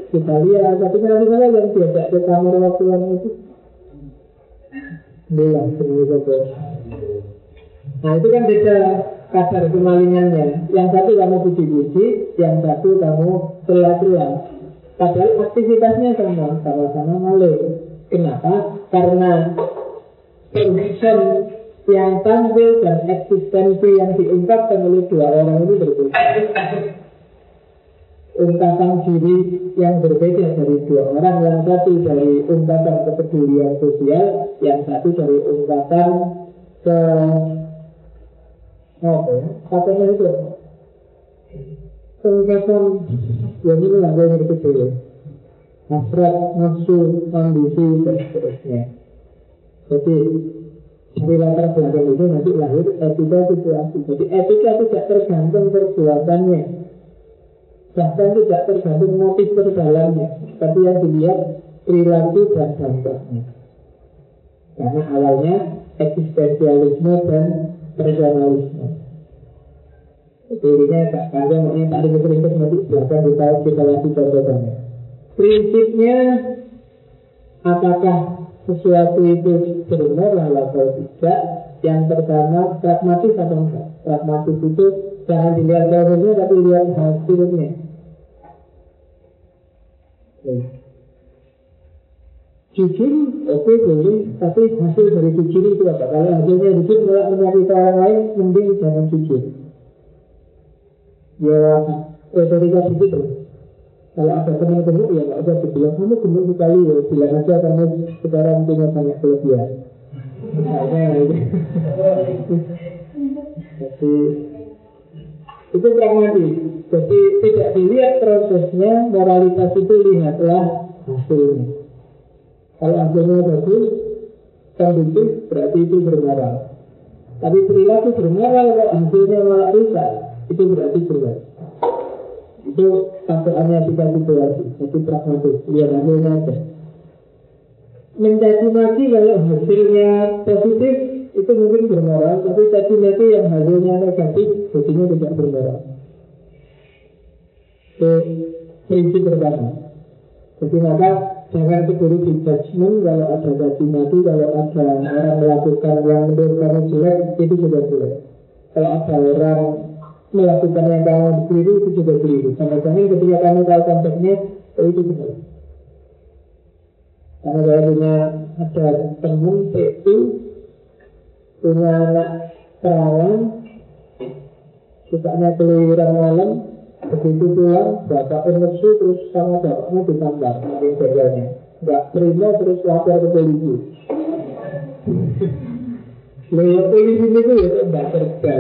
Kita lihat, tapi kalau misalnya yang diajak ke kamar waktu yang itu bilang sini Nah itu kan beda kadar kemalingannya. Yang satu kamu puji-puji, yang satu kamu teriak-teriak. Padahal aktivitasnya sama, sama-sama maling. Kenapa? Karena person yang tampil dan eksistensi yang diungkapkan oleh dua orang ini berbeda. Ungkapan diri yang berbeda dari dua orang, yang satu dari ungkapan kepedulian sosial, yang satu dari ungkapan ke ya? Katanya itu Kegiatan Ya ini lah gue ngerti dulu Hasrat, nafsu, ambisi, dan seterusnya Jadi dari latar belakang itu nanti lahir etika situasi Jadi etika tidak tergantung perbuatannya Bahkan tidak tergantung motif terdalamnya Tapi yang dilihat perilaku dan dampaknya Karena awalnya eksistensialisme dan personalisme. Dirinya tak panjang, ini tak ada keringkat nanti belakang kita kita lagi contohnya. Prinsipnya apakah sesuatu itu bermoral atau tidak? Yang pertama pragmatis atau enggak? Pragmatis itu jangan dilihat prosesnya tapi lihat hasilnya. Jujur, oke boleh, tapi hasil dari jujur itu apa? Kalau hasilnya jujur malah menyakiti orang lain, mending jangan jujur. Ya, retorika begitu. Kalau ada teman gemuk ya nggak usah dibilang kamu gemuk sekali ya bilang aja kamu sekarang punya banyak kelebihan. Jadi itu pragmatis. Jadi tidak dilihat prosesnya, moralitas itu lihatlah hasilnya. Kalau hasilnya bagus, kondusif berarti itu bermoral. Tapi perilaku bermoral kalau hasilnya malah rusak, itu berarti berat. Itu patokannya kita situasi. Jadi pragmatis, lihat hasilnya aja. Mencaci maki kalau hasilnya positif itu mungkin bermoral, tapi caci maki yang hasilnya negatif, jadinya tidak bermoral. Itu prinsip pertama. Jadi maka Jangan keburu di judgment kalau ada caci maki, kalau ada orang melakukan yang menurut kamu jelek, itu juga jelek. Kalau ada orang melakukan yang kamu keliru, itu juga keliru. Sama jangan ketika kamu tahu konteksnya, oh, itu benar. Karena saya punya ada teman itu punya anak perawan, sukanya keluyuran malam, Begitu pulang, bapak emosi terus sama bapaknya ditambah Mungkin jagalnya Nggak terima terus lapor ke polisi. Loh ya polisi itu ya enggak kerja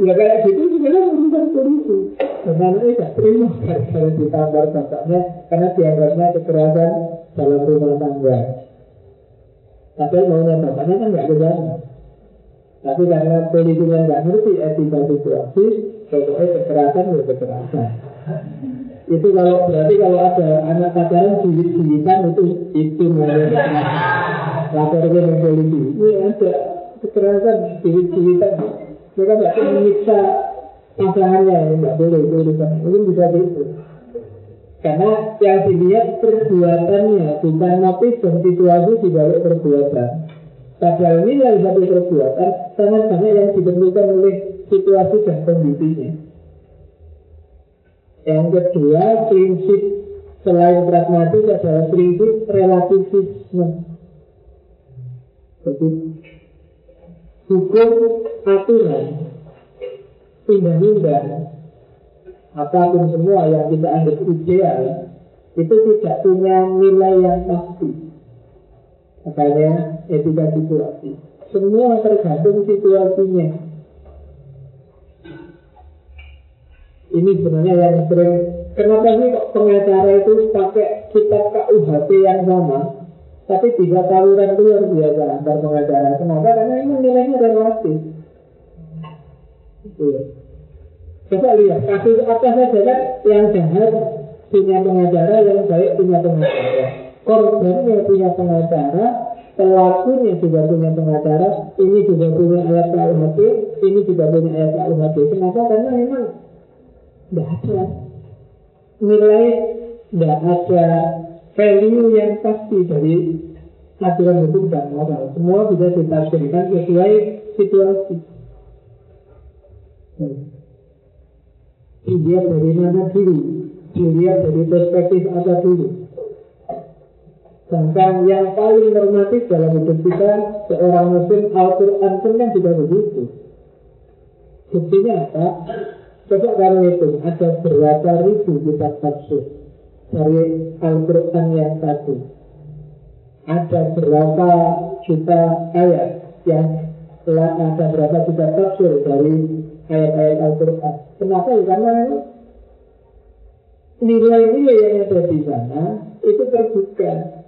Ya kayak gitu sebenarnya urusan polisi. Karena ini gak terima Karena ditambah bapaknya Karena dianggapnya kekerasan dalam rumah tangga. Tapi maunya bapaknya kan gak ke Tapi karena polisinya nggak ngerti etika situasi Pokoknya kekerasan ya kekerasan. Itu kalau berarti kalau ada anak pacaran jiwit-jiwitan itu itu namanya lapor ke polisi. Ini ada kekerasan jiwit-jiwitan mereka nggak menyiksa pasangannya ya nggak boleh itu urusan mungkin bisa gitu karena yang dilihat perbuatannya bukan motif dan situasi di balik perbuatan. Padahal nilai satu perbuatan sangat banyak yang ditentukan oleh situasi dan kondisinya. Yang kedua, prinsip selain pragmatis adalah prinsip relativisme. Jadi, hukum aturan, undang-undang, apa pun semua yang kita anggap ideal, itu tidak punya nilai yang pasti. Makanya etika situasi. Semua tergantung situasinya. Ini sebenarnya yang sering Kenapa sih kok pengacara itu pakai kitab KUHP yang sama Tapi tiga taluran itu luar biasa antar pengacara Kenapa? Karena ini nilainya relatif Itu Coba lihat, kasus apa saja kan yang jahat punya pengacara, yang baik punya pengacara Korbannya punya pengacara, pelakunya juga punya pengacara, ini juga punya ayat KUHP, ini juga punya ayat KUHP. Kenapa? Karena memang tidak ada nilai, tidak ada value yang pasti dari aturan hukum dan moral. Semua bisa ditafsirkan sesuai situasi. Hmm. Dilihat dari mana dulu, dilihat dari perspektif apa dulu. Bahkan yang paling normatif dalam hidup kita Seorang muslim Al-Quran pun kan juga begitu Buktinya apa? Coba kamu itu ada berapa ribu kitab tafsir dari Al-Quran yang satu. Ada berapa juta ayat yang ada berapa juta tafsir dari ayat-ayat Al-Quran. Kenapa? Ya, karena nilai-nilai yang ada di sana itu terbuka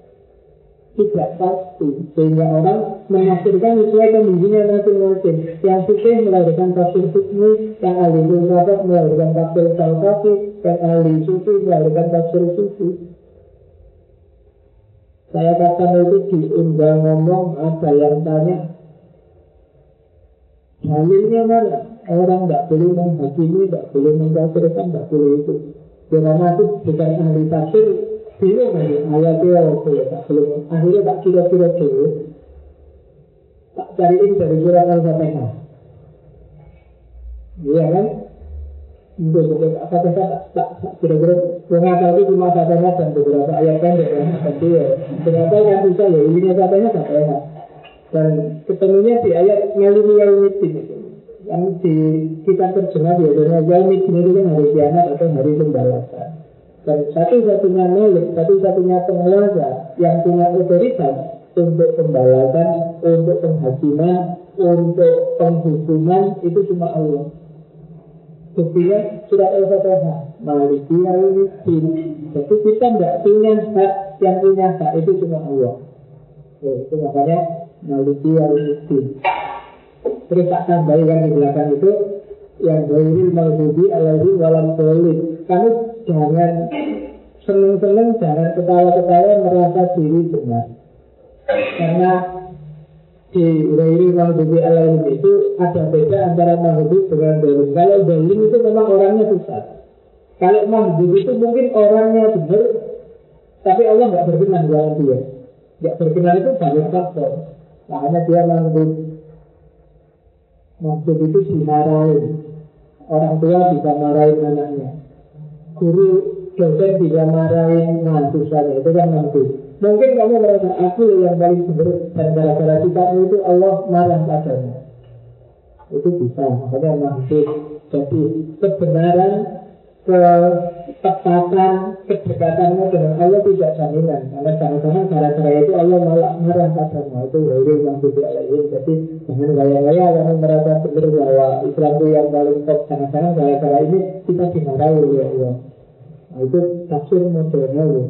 tidak pasti sehingga orang menafsirkan sesuai kondisinya masing-masing. Yang fikih melahirkan tafsir fikih yang ahli filsafat melahirkan tafsir falsafi yang ahli sufi melahirkan tafsir sufi saya katakan itu diundang ngomong ada yang tanya dalilnya mana? Orang tidak boleh menghakimi tidak boleh mengkafirkan tidak boleh itu. Karena itu bukan ahli tafsir bingung aja ayatnya apa ya tak belum akhirnya tak kira-kira dulu. Tak cariin dari surat al-fatihah iya kan? Untuk apa kata tak kira-kira. Mengatakan itu cuma fatihah dan beberapa ayat pendek ya tapi ya ternyata yang bisa ya ini fatihah fatihah dan ketemunya di ayat ngalimi yaumiddin itu. Yang di kita terjemah biasanya yaumiddin itu kan hari kiamat atau hari pembalasan dan satu-satunya milik, satu-satunya penguasa yang punya otoritas untuk pembalasan, untuk penghakiman, untuk penghukuman itu cuma Allah. Buktinya surat Al-Fatihah Maliki al-Din Jadi kita tidak punya hak Yang punya hak itu cuma Allah. Oke, Itu makanya Maliki al-Din Terus tak tambahkan di belakang itu Yang Gairil Malbudi Alaihi Walam Dolid Kamu jangan seneng-seneng, jangan ketawa-ketawa merasa diri benar. Karena di Rairi Mahdubi Alayhim itu ada beda antara Mahdubi dengan Zalim. Kalau Zalim itu memang orangnya susah. Kalau Mahdubi itu mungkin orangnya benar, tapi Allah nggak berkenan dengan dia. Nggak berkenan itu banyak faktor. Makanya dia Mahdubi. Mahdubi itu dimarahin. Orang tua bisa marahin anaknya guru dosen bisa marahin mahasiswanya itu kan nanti mungkin kamu merasa aku yang paling benar dan gara-gara sikapmu itu Allah marah padanya. Itu bisa makanya maksud jadi kebenaran ketepatan kedekatanmu dengan Allah tidak jaminan. Karena jangan-jangan cara-cara itu Allah malah marah padamu itu wajib yang tidak lain jadi jangan gaya-gaya kamu merasa benar bahwa Islam itu yang paling top. Jangan-jangan cara-cara ini kita dimarahi oleh Allah. Nah, itu tafsir modernnya loh.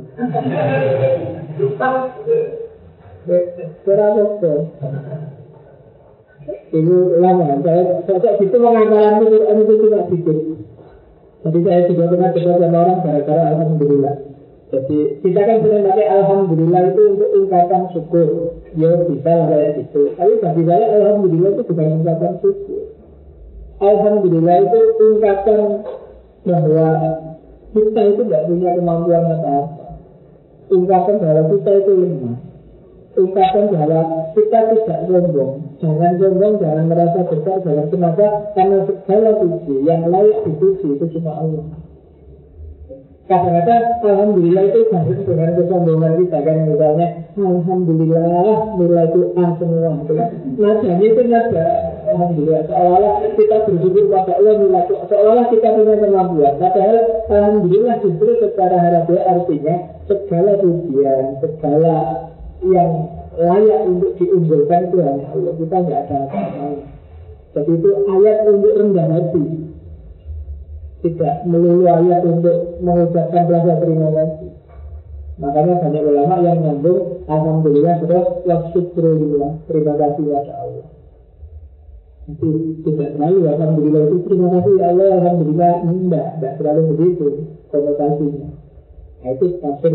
Berapa Ibu lama, saya saya itu mengamalkan itu, itu cuma sedikit. Jadi saya juga pernah debat sama orang gara-gara Alhamdulillah. Jadi kita kan sering pakai Alhamdulillah itu untuk ungkapan syukur. Ya bisa lah kayak gitu. Tapi bagi saya Alhamdulillah itu bukan ungkapan syukur. Alhamdulillah itu ungkapan bahwa kita itu tidak punya kemampuan apa-apa. Ungkapan bahwa kita itu lemah ungkapkan bahwa kita tidak sombong. Jangan sombong, jangan merasa besar, jangan kenapa. Karena segala puji yang layak dipuji itu cuma Allah. Kadang-kadang Alhamdulillah itu banyak dengan kesombongan kita kan misalnya Alhamdulillah nilai itu A semua. Jadi itu nada Alhamdulillah seolah-olah kita bersyukur pada Allah nilai itu Seolah-olah kita punya kemampuan. Padahal Alhamdulillah justru secara harafiah artinya Segala pujian, segala yang layak untuk diunggulkan itu hanya Allah. Kita nggak ada apa-apa. Jadi itu ayat untuk rendah hati. Tidak melulu ayat untuk mengucapkan rasa terima kasih. Makanya banyak ulama yang nyambung Alhamdulillah terus Wasyukurulillah Terima kasih kepada Allah. Itu tidak terlalu Alhamdulillah itu terima kasih ya Allah. Alhamdulillah. Enggak, enggak terlalu begitu Konotasinya. Nah itu tafsir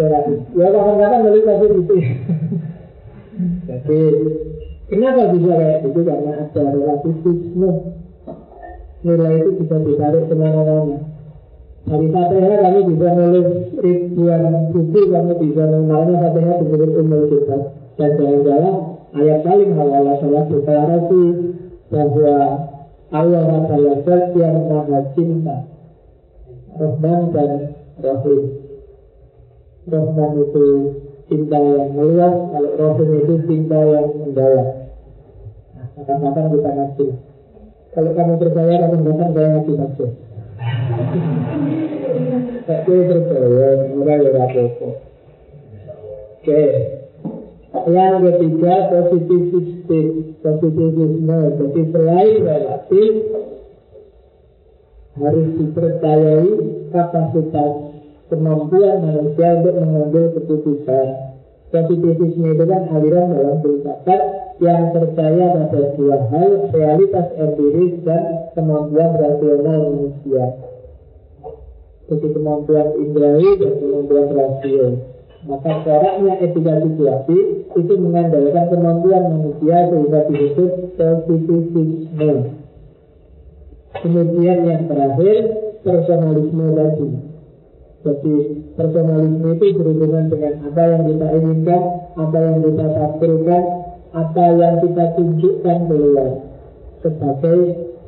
Ya kadang-kadang balik kasih itu. Jadi kenapa bisa kayak gitu? Karena ada relativisme. Nilai itu bisa ditarik ke mana-mana. Dari Fatihah kami bisa nulis ribuan buku, kami bisa mengenalnya Fatihah disebut umur kita. Dan jangan-jangan ayat paling awal adalah deklarasi bahwa Allah adalah zat yang maha cinta, Rahman dan Rahim. Rahman itu cinta yang meluas, kalau Rahim itu cinta yang mendalam. Nah, kadang-kadang kita ngaji. Kalau kamu percaya, kadang-kadang saya ngaji ngaji. Tapi percaya, murah ya apa Oke. Yang ketiga, positivisme. Positivisme. Jadi selain relatif, harus dipercayai kapasitas kemampuan manusia untuk mengambil keputusan. Positivisme itu kan aliran dalam filsafat yang percaya pada dua hal, realitas empiris dan kemampuan rasional manusia. Jadi kemampuan indrawi dan kemampuan rasio. Maka coraknya etika situasi itu mengandalkan kemampuan manusia sehingga disebut positivisme. Kemudian yang terakhir personalisme tadi. Jadi personalisme itu berhubungan dengan apa yang kita inginkan, apa yang kita tampilkan, apa yang kita tunjukkan keluar sebagai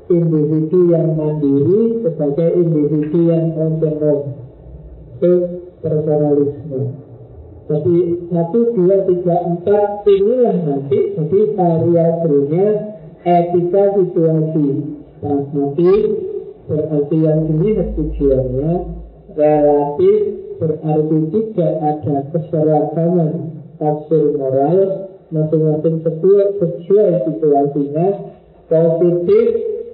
individu yang mandiri, sebagai individu yang otonom. Itu personalisme. Jadi satu, dua, tiga, empat inilah nanti jadi variabelnya etika situasi. Pragmatis berarti yang ini tujuannya relatif berarti tidak ada keseragaman tafsir moral masing-masing sesuai, sesuai situasinya. Positif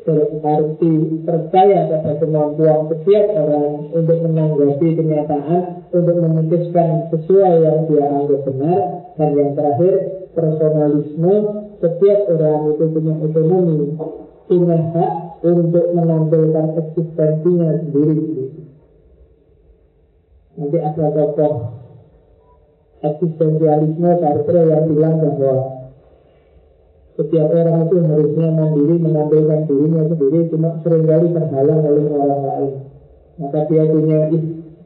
berarti percaya pada kemampuan setiap orang untuk menanggapi kenyataan untuk memutuskan sesuai yang dia anggap benar. Dan yang terakhir personalisme. Setiap orang itu punya otonomi punya hak untuk menampilkan eksistensinya sendiri Nanti ada tokoh eksistensialisme Sartre yang bilang bahwa setiap orang itu harusnya mandiri menampilkan dirinya sendiri cuma sering kali terhalang oleh orang lain. Maka dia punya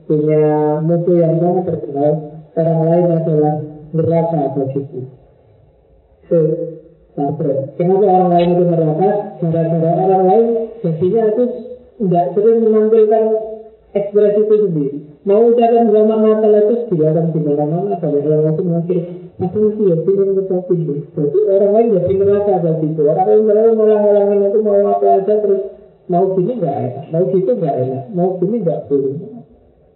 punya musuh yang sangat terkenal. Orang lain adalah neraka bagiku. Itu Sartre. Kenapa orang lain itu neraka? Gara-gara orang lain jadinya itu tidak sering menampilkan ekspresi itu sendiri. Mau ucapan selamat Natal itu dilarang di mana-mana pada orang lain mungkin Aku sih ya pengen tetapi itu. Jadi orang lain jadi neraka tadi itu. Orang lain selalu ngolang-ngolangin itu mau apa aja terus mau gini nggak enak, mau gitu nggak enak, mau gini nggak boleh.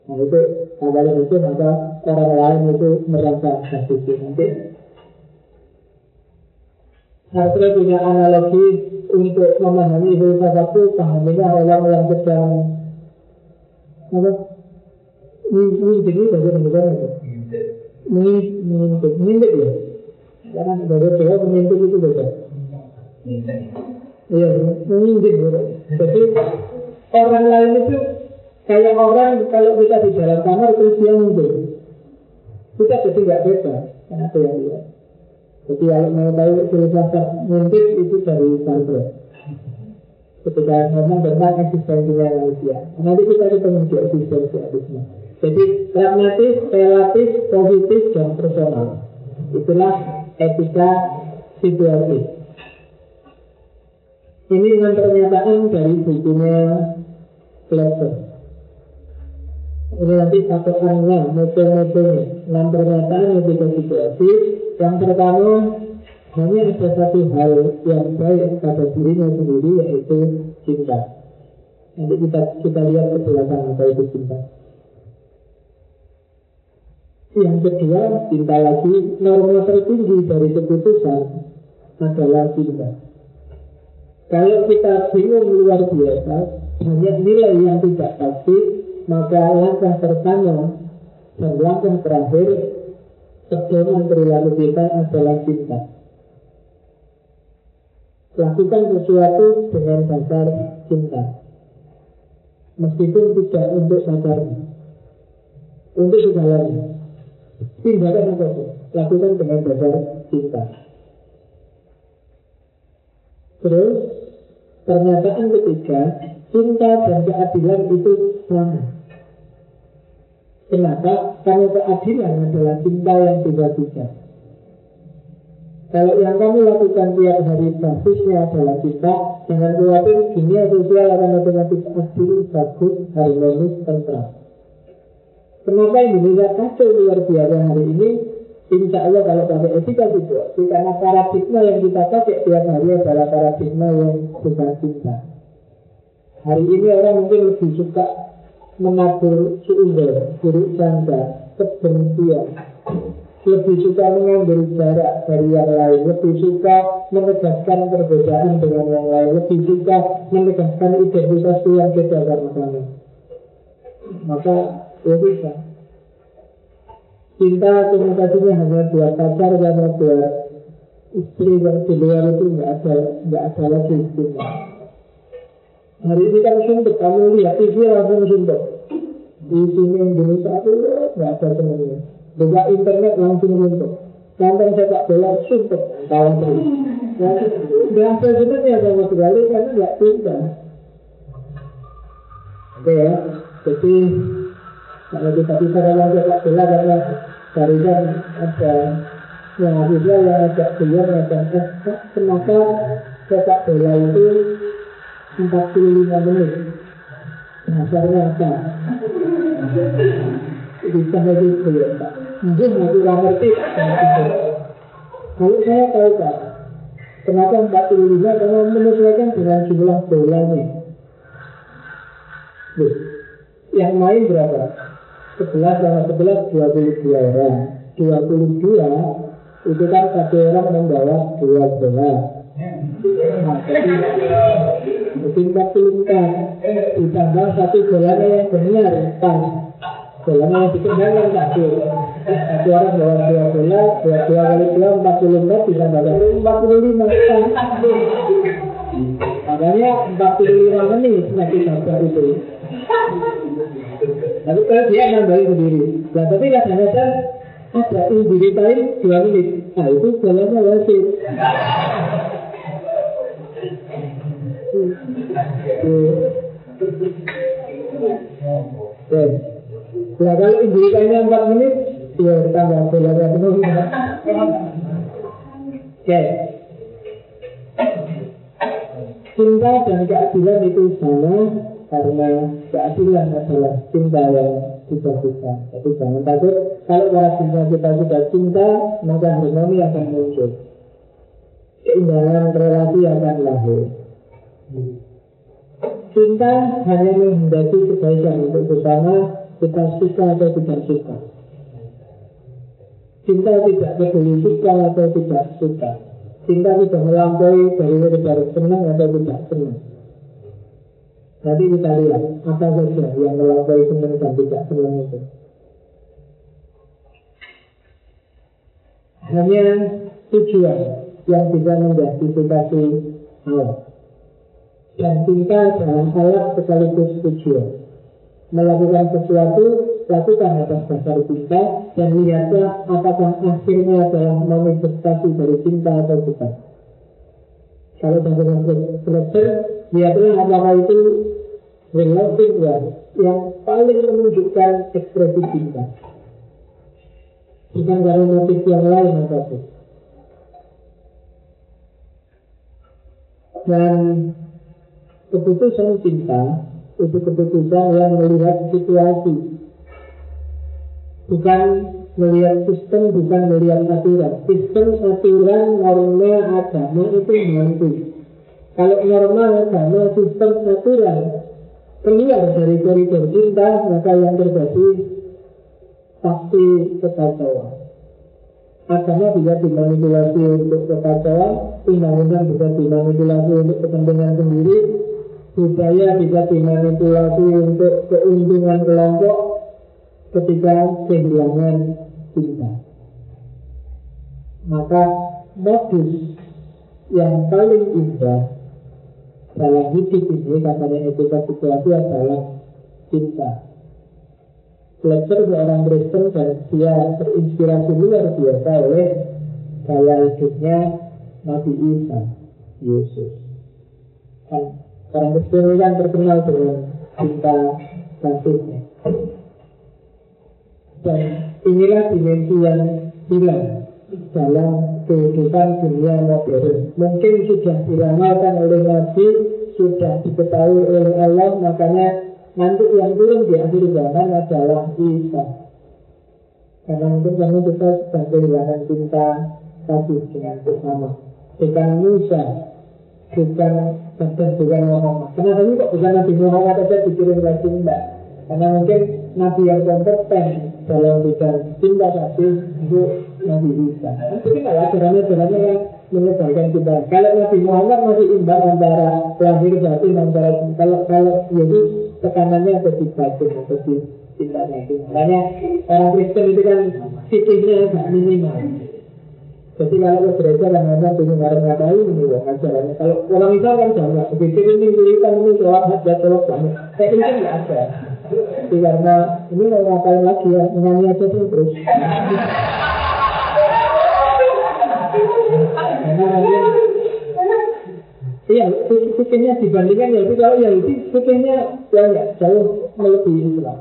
Nah itu kalau itu maka orang lain itu merasa sakit nanti Harusnya punya analogi untuk memahami filsafat itu pahaminya orang yang sedang apa? Mengintip ini bahasa Indonesia apa? Mengintip, mengintip ya? Karena bahasa Jawa mengintip itu beda. Iya, mengintip. Jadi orang lain itu kayak orang kalau kita di dalam kamar terus dia ngintip. Kita jadi nggak beda, kenapa yang lihat? Jadi kalau mau tahu filsafat ngintip itu dari Sartre. Ketika ngomong tentang eksistensinya manusia. Nanti kita ketemu di eksistensialisme. Jadi pragmatis, relatif, positif, dan personal. Itulah etika situatif. Ini dengan pernyataan dari bukunya Plato. Ini nanti patokannya, metode-metodenya. Enam pernyataan etika situatif. Yang pertama, hanya ada satu hal yang baik pada dirinya sendiri yaitu cinta. Nanti kita kita lihat ke apa itu cinta. Yang kedua, cinta lagi norma tertinggi dari keputusan adalah cinta. Kalau kita bingung luar biasa, banyak nilai yang tidak pasti, maka langkah pertama dan langkah terakhir pedoman perilaku kita adalah cinta. Lakukan sesuatu dengan dasar cinta. Meskipun tidak untuk pacarnya. Untuk segalanya. Tindakan apa pun. Lakukan dengan dasar cinta. Terus, pernyataan ketiga, cinta dan keadilan itu sama. Kenapa? Karena keadilan adalah cinta yang tiga-tiga. Kalau yang kamu lakukan tiap hari basisnya adalah cinta, jangan khawatir dunia sosial akan otomatis adil, bagus, harmonis, tentram. Kenapa Indonesia kacau luar biasa hari ini? Insya Allah kalau pakai etika situasi Karena paradigma yang kita pakai tiap hari adalah paradigma yang bukan cinta Hari ini orang mungkin lebih suka menabur sumber, buruk sangka, kebencian lebih suka mengambil jarak dari yang lain, lebih suka menegaskan perbedaan dengan yang lain, lebih suka menegaskan identitas yang beda karena kami. Maka ya bisa. Cinta komunikasinya hanya buat pacar karena buat istri yang di luar itu nggak ada nggak ada lagi cinta. Hari ini kan suntuk, kamu lihat TV langsung suntuk. Di sini Indonesia itu nggak ada temannya. Buka internet langsung runtuh. Nonton sepak bola suntuk kawan terus. Nah, sebenarnya sama sekali karena nggak cinta. Oke ya, jadi kalau kita bisa dalam sepak bola karena barusan ada yang juga yang agak keluar macam eh kenapa sepak bola itu 45 menit dasarnya apa bisa lagi ya Pak mungkin aku kurang ngerti kalau saya tahu Pak kenapa 45 karena menyesuaikan dengan jumlah bolanya Loh, yang main berapa? 11 sama 11 22 orang 22 itu kan satu orang membawa dua. Bola jadi mungkin 44 ditambah satu bolanya yang benar pas Bolanya yang dikendalikan satu Satu orang bawa dua bola Dua dua kali dua empat puluh empat Bisa baca empat puluh lima Makanya empat puluh lima menit Nanti baca itu. Tapi kalau dia nambahin sendiri. Nah tapi kadang-kadang Ada injury time dua menit. Nah itu bolanya wasit. Oke. Nah kalau 4 menit, ya tambah bolanya penuh. Oke. Cinta dan keadilan itu sama karena keadilan adalah cinta yang dibagusan. Jadi jangan takut kalau cinta kita sudah cinta, maka harmoni akan muncul. Keindahan relasi akan lahir. Cinta hanya menghendaki kebaikan untuk bersama kita suka atau tidak suka. Cinta tidak peduli suka atau tidak suka. Cinta tidak melampaui dari sekedar senang atau tidak senang. Nanti kita lihat apa saja yang melampaui senang dan tidak senang itu. Hanya tujuan yang bisa menjustifikasi Allah. Dan cinta adalah alat sekaligus tujuan. Melakukan sesuatu, lakukan atas dasar cinta dan lihatlah apakah akhirnya adalah manifestasi dari cinta atau bukan. Kalau dengan selesai, lihatlah apakah itu relatif yang paling menunjukkan ekspresi cinta. Bukan dari motif yang lain apa pun. Dan keputusan cinta itu keputusan yang melihat situasi. Bukan melihat sistem bukan melihat aturan. Sistem aturan norma agama itu mampu kalau norma agama sistem aturan keluar dari koridor cinta maka yang terjadi pasti kekacauan. Agama bisa dimanipulasi untuk kekacauan undang-undang bisa dimanipulasi untuk kepentingan sendiri budaya bisa dimanipulasi untuk keuntungan kelompok ketika kehilangan cinta. Maka modus yang paling indah dalam hidup ini katanya etika situasi adalah cinta. Fletcher seorang Kristen dan dia terinspirasi luar biasa oleh gaya hidupnya Nabi Isa, Yesus. Kan Orang ini kan terkenal dengan cinta kasihnya. Dan inilah dimensi yang hilang dalam kehidupan dunia modern. Mungkin sudah diramalkan oleh Nabi, sudah diketahui oleh Allah, makanya nanti yang turun di akhir zaman adalah Isa. Karena mungkin kami kita sedang kehilangan cinta kasih dengan bersama. Bukan Musa, bukan dan bukan Muhammad. Kenapa ini kok bukan Nabi Muhammad saja dikirim lagi enggak? Karena mungkin Nabi yang kompeten dalam bidang cinta kasih itu Nabi Isa. Mungkin kalau ajarannya-ajarannya yang menyebarkan kita. Kalau Nabi Muhammad masih imbang antara lahir batin antara kalau kalau jadi tekanannya ada di batin atau di cintanya itu. Makanya orang Kristen itu kan fikirnya minimal. Jadi kalau ke gereja dan mana punya barang ngapain ini ya ajarannya. Kalau orang Islam kan sama, begitu ini wiritan ini sholat hajat sholat banyak. Saya ini nggak ada. Jadi karena ini mau ngapain lagi ya, nyanyi aja tuh terus. Iya, fikirnya dibandingkan ya itu kalau Yahudi fikirnya banyak jauh melebihi Islam.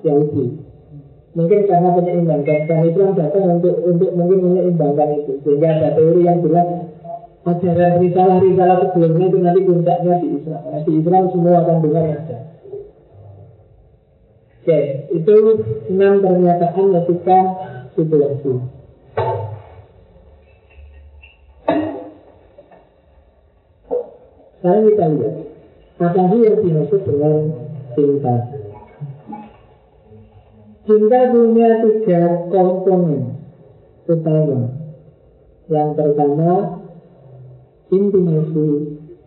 Yahudi. Mungkin karena penyeimbangkan dan Islam datang untuk untuk mungkin menyeimbangkan itu sehingga ada teori yang bilang ajaran risalah-risalah sebelumnya itu nanti puncaknya di Islam. Nah, di Islam semua akan dengar ada. Oke, itu enam pernyataan ketika situasi. Sekarang kita lihat apa sih yang dimaksud dengan cinta. Cinta punya tiga komponen utama. Yang pertama intimasi,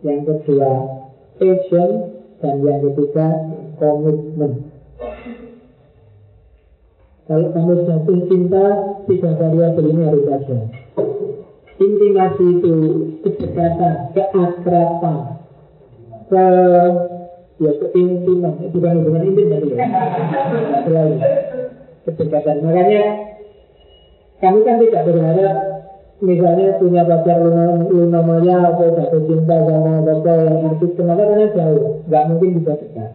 yang kedua passion, dan yang ketiga komitmen. Kalau kamu jatuh cinta, tiga variabel ini harus ada. Intimasi itu kedekatan, keakraban, ke ya keintiman bukan hubungan intim tadi ya kedekatan. Makanya kami kan tidak berharap misalnya punya pacar Luna, Luna Maya atau jatuh cinta sama bapak yang artis kenapa karena jauh. Nggak mungkin bisa dekat.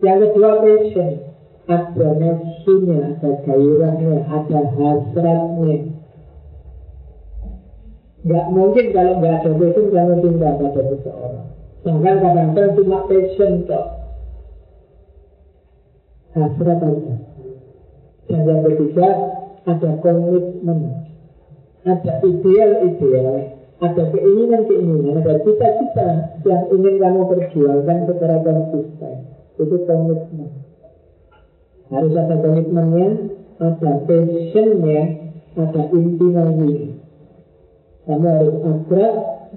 Yang kedua passion. Ada nafsunya ada gairahnya ada hasratnya. Nggak mungkin kalau nggak ada passion kamu cinta pada seseorang Bahkan kadang-kadang cuma passion kok Hasrat Dan yang ketiga Ada komitmen Ada ideal-ideal ada keinginan-keinginan, ada cita-cita yang ingin kamu perjuangkan secara konsisten. Itu komitmen. Harus ada komitmennya, ada passionnya, ada intimasi. Kamu harus akrab,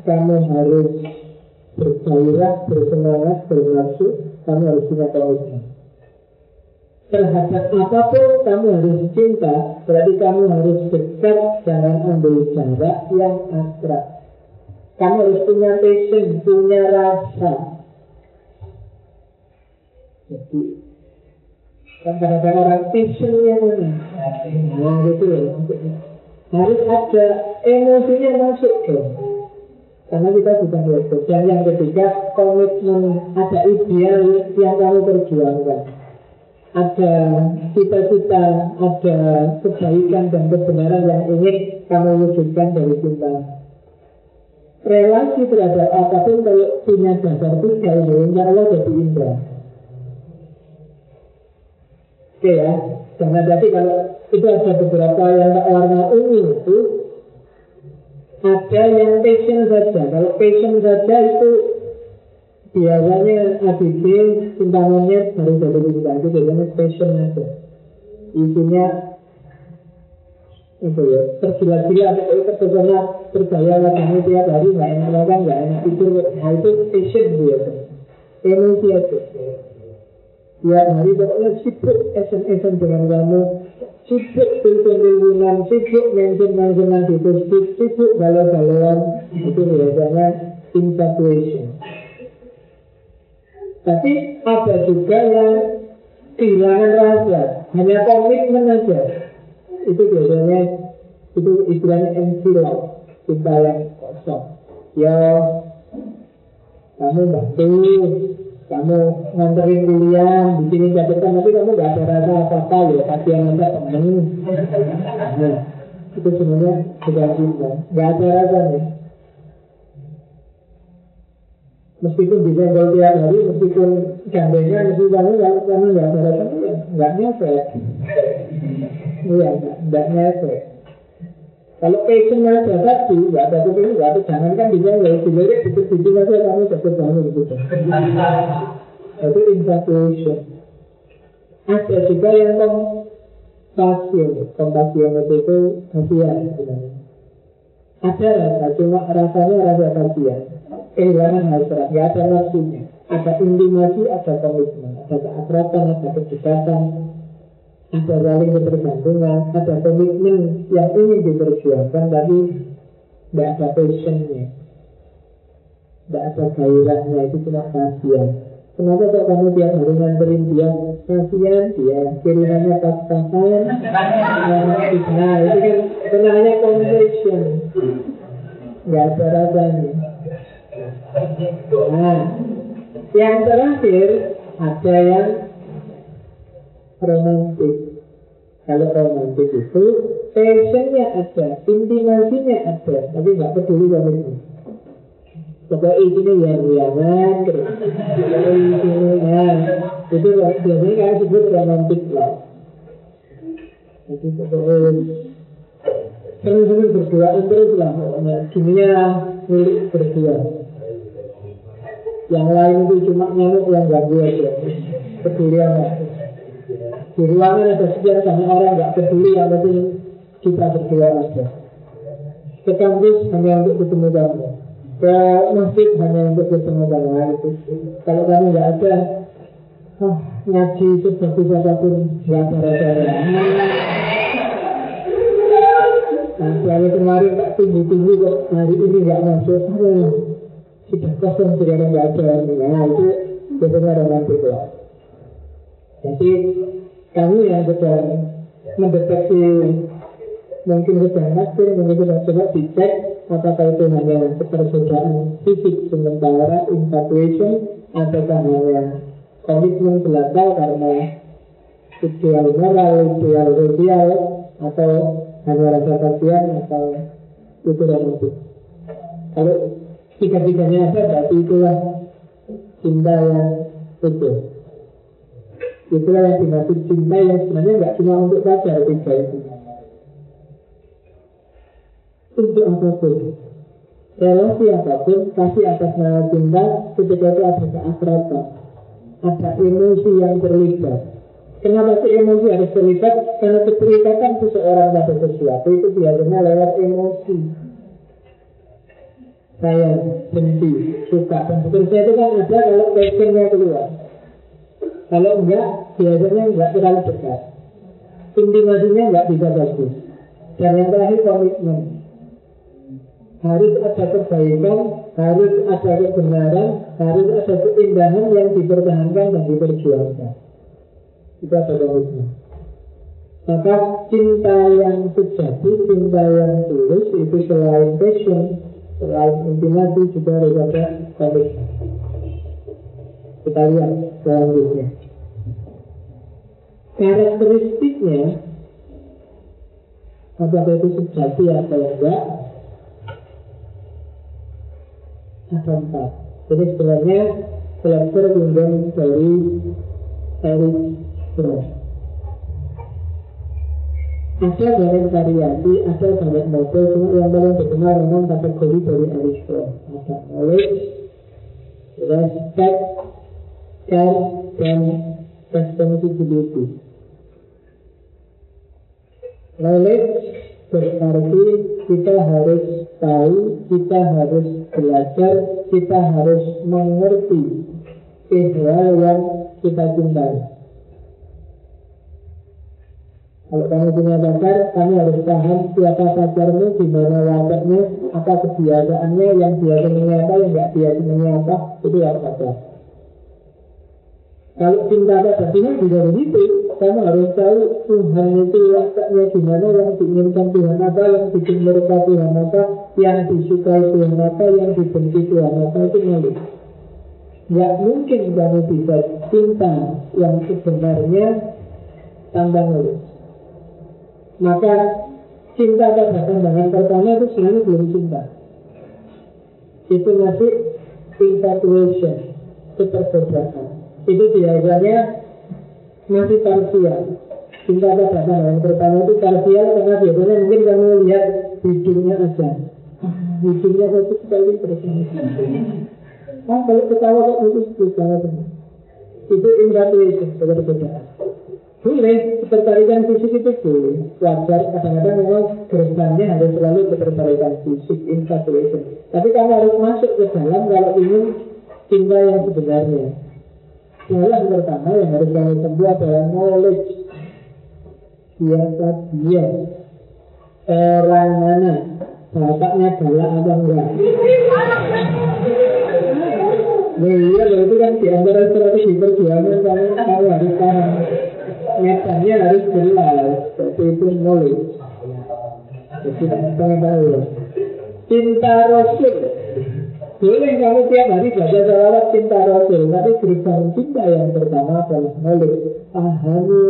kamu harus bergairah, bersemangat, bernafsu, kamu harus punya komitmen. Terhadap apa pun kamu harus cinta, berarti kamu harus dekat, jangan ambil jarak yang akrab. Kamu harus punya passion, punya rasa. Jadi, kan kadang-kadang orang passionnya mana? Nah, gitu loh. Harus ada emosinya masuk dong. Karena kita bukan robot. Dan yang ketiga, komitmen ada ideal yang kamu perjuangkan. Ada cita-cita, ada kebaikan dan kebenaran yang ingin kamu wujudkan dari cinta. Relasi terhadap apa pun kalau punya dasar tiga ini, insya Allah jadi indah. Oke ya, karena jadi kalau itu ada beberapa yang warna ungu itu ada yang passion saja. Kalau passion saja itu biasanya ABG cinta monyet baru jadi cinta itu biasanya passion aja. Isinya itu ya tergila-gila itu terpesona tergaya wajahnya tiap hari nggak enak makan nggak enak tidur nah itu passion biasa emosi aja tiap hari pokoknya sibuk SMS dengan kamu sibuk telepon-teleponan, sibuk mention-mentionan di Facebook, sibuk galau-galauan, itu biasanya infatuation. Tapi ada juga yang kehilangan rasa, hanya komitmen aja. Itu biasanya itu istilahnya love, cinta yang kosong. Ya, kamu bantu, kamu nganterin kuliah di sini catatan tapi kamu gak ada rasa apa apa ya kasihan anda temen nah, itu sebenarnya bukan cinta gak ada rasanya meskipun bisa tiap hari meskipun gandengnya meskipun kamu gak kamu gak ada ya gak nyampe iya gak nyampe kalau passionnya ada satu, nggak ada tuh nggak ada jangan kan bisa ya dilirik itu saja kamu dapat bangun gitu. Itu infatuation. Ada juga yang kompassion, kompassion itu itu kasihan sebenarnya. Ada rasa, cuma rasanya rasa kasihan. Kehilangan hasrat, nggak ada nafsunya. Ada intimasi, ada komitmen, ada keakraban, ada kedekatan, ada saling ketergantungan, ada komitmen yang ingin diperjuangkan tapi tidak ada passionnya, tidak ada gairahnya itu cuma kasihan. Kenapa kok kamu tiap hari nganterin dia? Kasihan dia. Kirimannya pas-pasan. Nah itu kan kenanya conversation nggak ada rasanya nah yang terakhir ada yang romantis. Kalau romantis itu passionnya ada, intimasinya ada, tapi nggak peduli sama itu. Pokoknya ini yang riangan, terus ini ya, itu biasanya kan disebut romantis lah. Jadi pokoknya sering-sering berdua terus lah, pokoknya dunia milik berdua. Yang lain itu cuma nyamuk yang ganggu aja, peduli apa. Di ruangan ada sekian sama orang nggak peduli yang penting kita berdua aja. Ke kampus hanya untuk ketemu kamu. Ke masjid hanya untuk ketemu kamu. Nah, itu. Kalau kamu nggak ada, oh, ngaji seperti apa pun nggak ada rasa Nah, selalu kemarin tak tunggu-tunggu kok hari ini nggak masuk. Aduh, sudah kosong sekarang nggak ada. Nah, itu biasanya romantis lah. Jadi kami yang sedang mendeteksi mungkin sedang nasir, mungkin sedang coba dicek apakah itu hanya ketersediaan fisik sementara infatuation ataukah hanya komitmen belakang karena ideal moral, ideal sosial atau hanya rasa kasihan atau itu romantis. Kalau tiga-tiganya ada berarti itulah cinta yang utuh. Itulah yang dimaksud cinta yang sebenarnya nggak cuma untuk pacar tiga itu. Untuk apa pun. relasi apa pun kasih atas nama cinta ketika itu ada keakraban ada emosi yang terlibat Kenapa sih emosi harus terlibat? Karena keterlibatan seseorang pada sesuatu itu biasanya lewat emosi. Saya benci, suka, dan seterusnya itu kan ada kalau passionnya keluar. Kalau enggak, biasanya enggak terlalu dekat. Intimasinya enggak bisa bagus. Dan yang terakhir komitmen. Harus ada kebaikan, harus ada kebenaran, harus ada keindahan yang dipertahankan dan diperjuangkan. Itu ada komitmen. Maka cinta yang sejati, cinta yang tulus itu selain passion, selain intimasi juga harus ada komitmen. Kita lihat selanjutnya. Karakteristiknya apakah itu sejati atau enggak ada empat. Jadi sebenarnya belajar pinjam dari Eric Fromm. Ada banyak variasi, ada banyak model, cuma yang paling terkenal memang kategori dari Fromm. Ada knowledge, respect, care, dan responsibility. Knowledge berarti kita harus tahu, kita harus belajar, kita harus mengerti hal yang kita cintai. Kalau kamu punya pacar, kamu harus paham siapa pacarmu, gimana wataknya, apa kebiasaannya, yang biasanya apa, yang nggak biasanya apa, itu yang pacar. Kalau cinta pada Tuhan juga begitu, kamu harus tahu Tuhan itu wataknya gimana, yang diinginkan Tuhan apa, yang bikin mereka Tuhan apa, yang disukai Tuhan apa, yang dibenci Tuhan apa, itu milik. Gak mungkin kamu bisa cinta yang sebenarnya tanpa nulis. Maka cinta pada pandangan pertama itu selalu belum cinta. Itu masih infatuation, ketergodaan. Itu biasanya masih parsial. Cinta pada pandangan pertama itu parsial karena biasanya mungkin kamu lihat hidungnya aja. Hidungnya itu sekali bersama. Nah, kalau ketawa kok itu ketawa Itu infatuation, ketergodaan. Boleh, ketertarikan fisik itu boleh. Wajar, kadang-kadang memang gerbangnya harus selalu ketertarikan fisik, infatuation. Tapi kamu harus masuk ke dalam kalau ingin cinta yang sebenarnya. Jalan pertama yang harus kamu tempuh adalah knowledge. Siapa dia? Mana? Bapaknya galak apa enggak? Nah iya, itu kan di antara strategi perjuangan kamu, kamu harus paham medannya harus jelas Jadi itu knowledge Jadi pengetahuan Cinta Rasul. Boleh kamu tiap hari baca salawat cinta Rasul Tapi gerbang cinta yang pertama adalah knowledge Pahami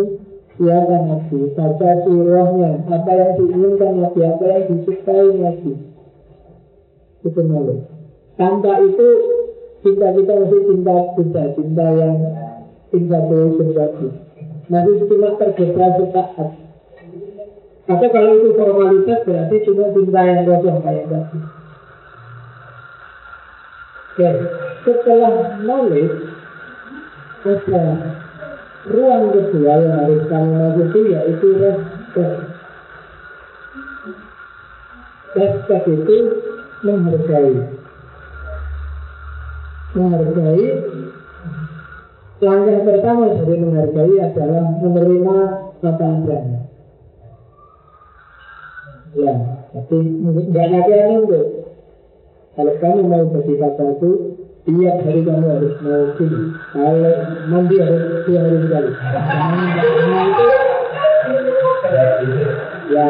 siapa Nabi Baca surahnya. Apa yang diinginkan Nabi Apa yang disukai Nabi. Itu knowledge Tanpa itu cinta kita masih cinta cinta Cinta yang infatuation tadi masih cuma tergoda sesaat. Atau kalau itu formalitas berarti cuma cinta yang kosong kayak tadi. Oke, setelah knowledge ada ruang kedua yang harus kamu masuki yaitu respect. Respect itu menghargai. Menghargai Langkah pertama dari menghargai adalah menerima apa adanya. Ya, tapi nggak ada nunggu. Kalau kamu mau bersifat satu, tiap hari kamu harus mau gini. Kalau mandi harus dua hari sekali. Itu ya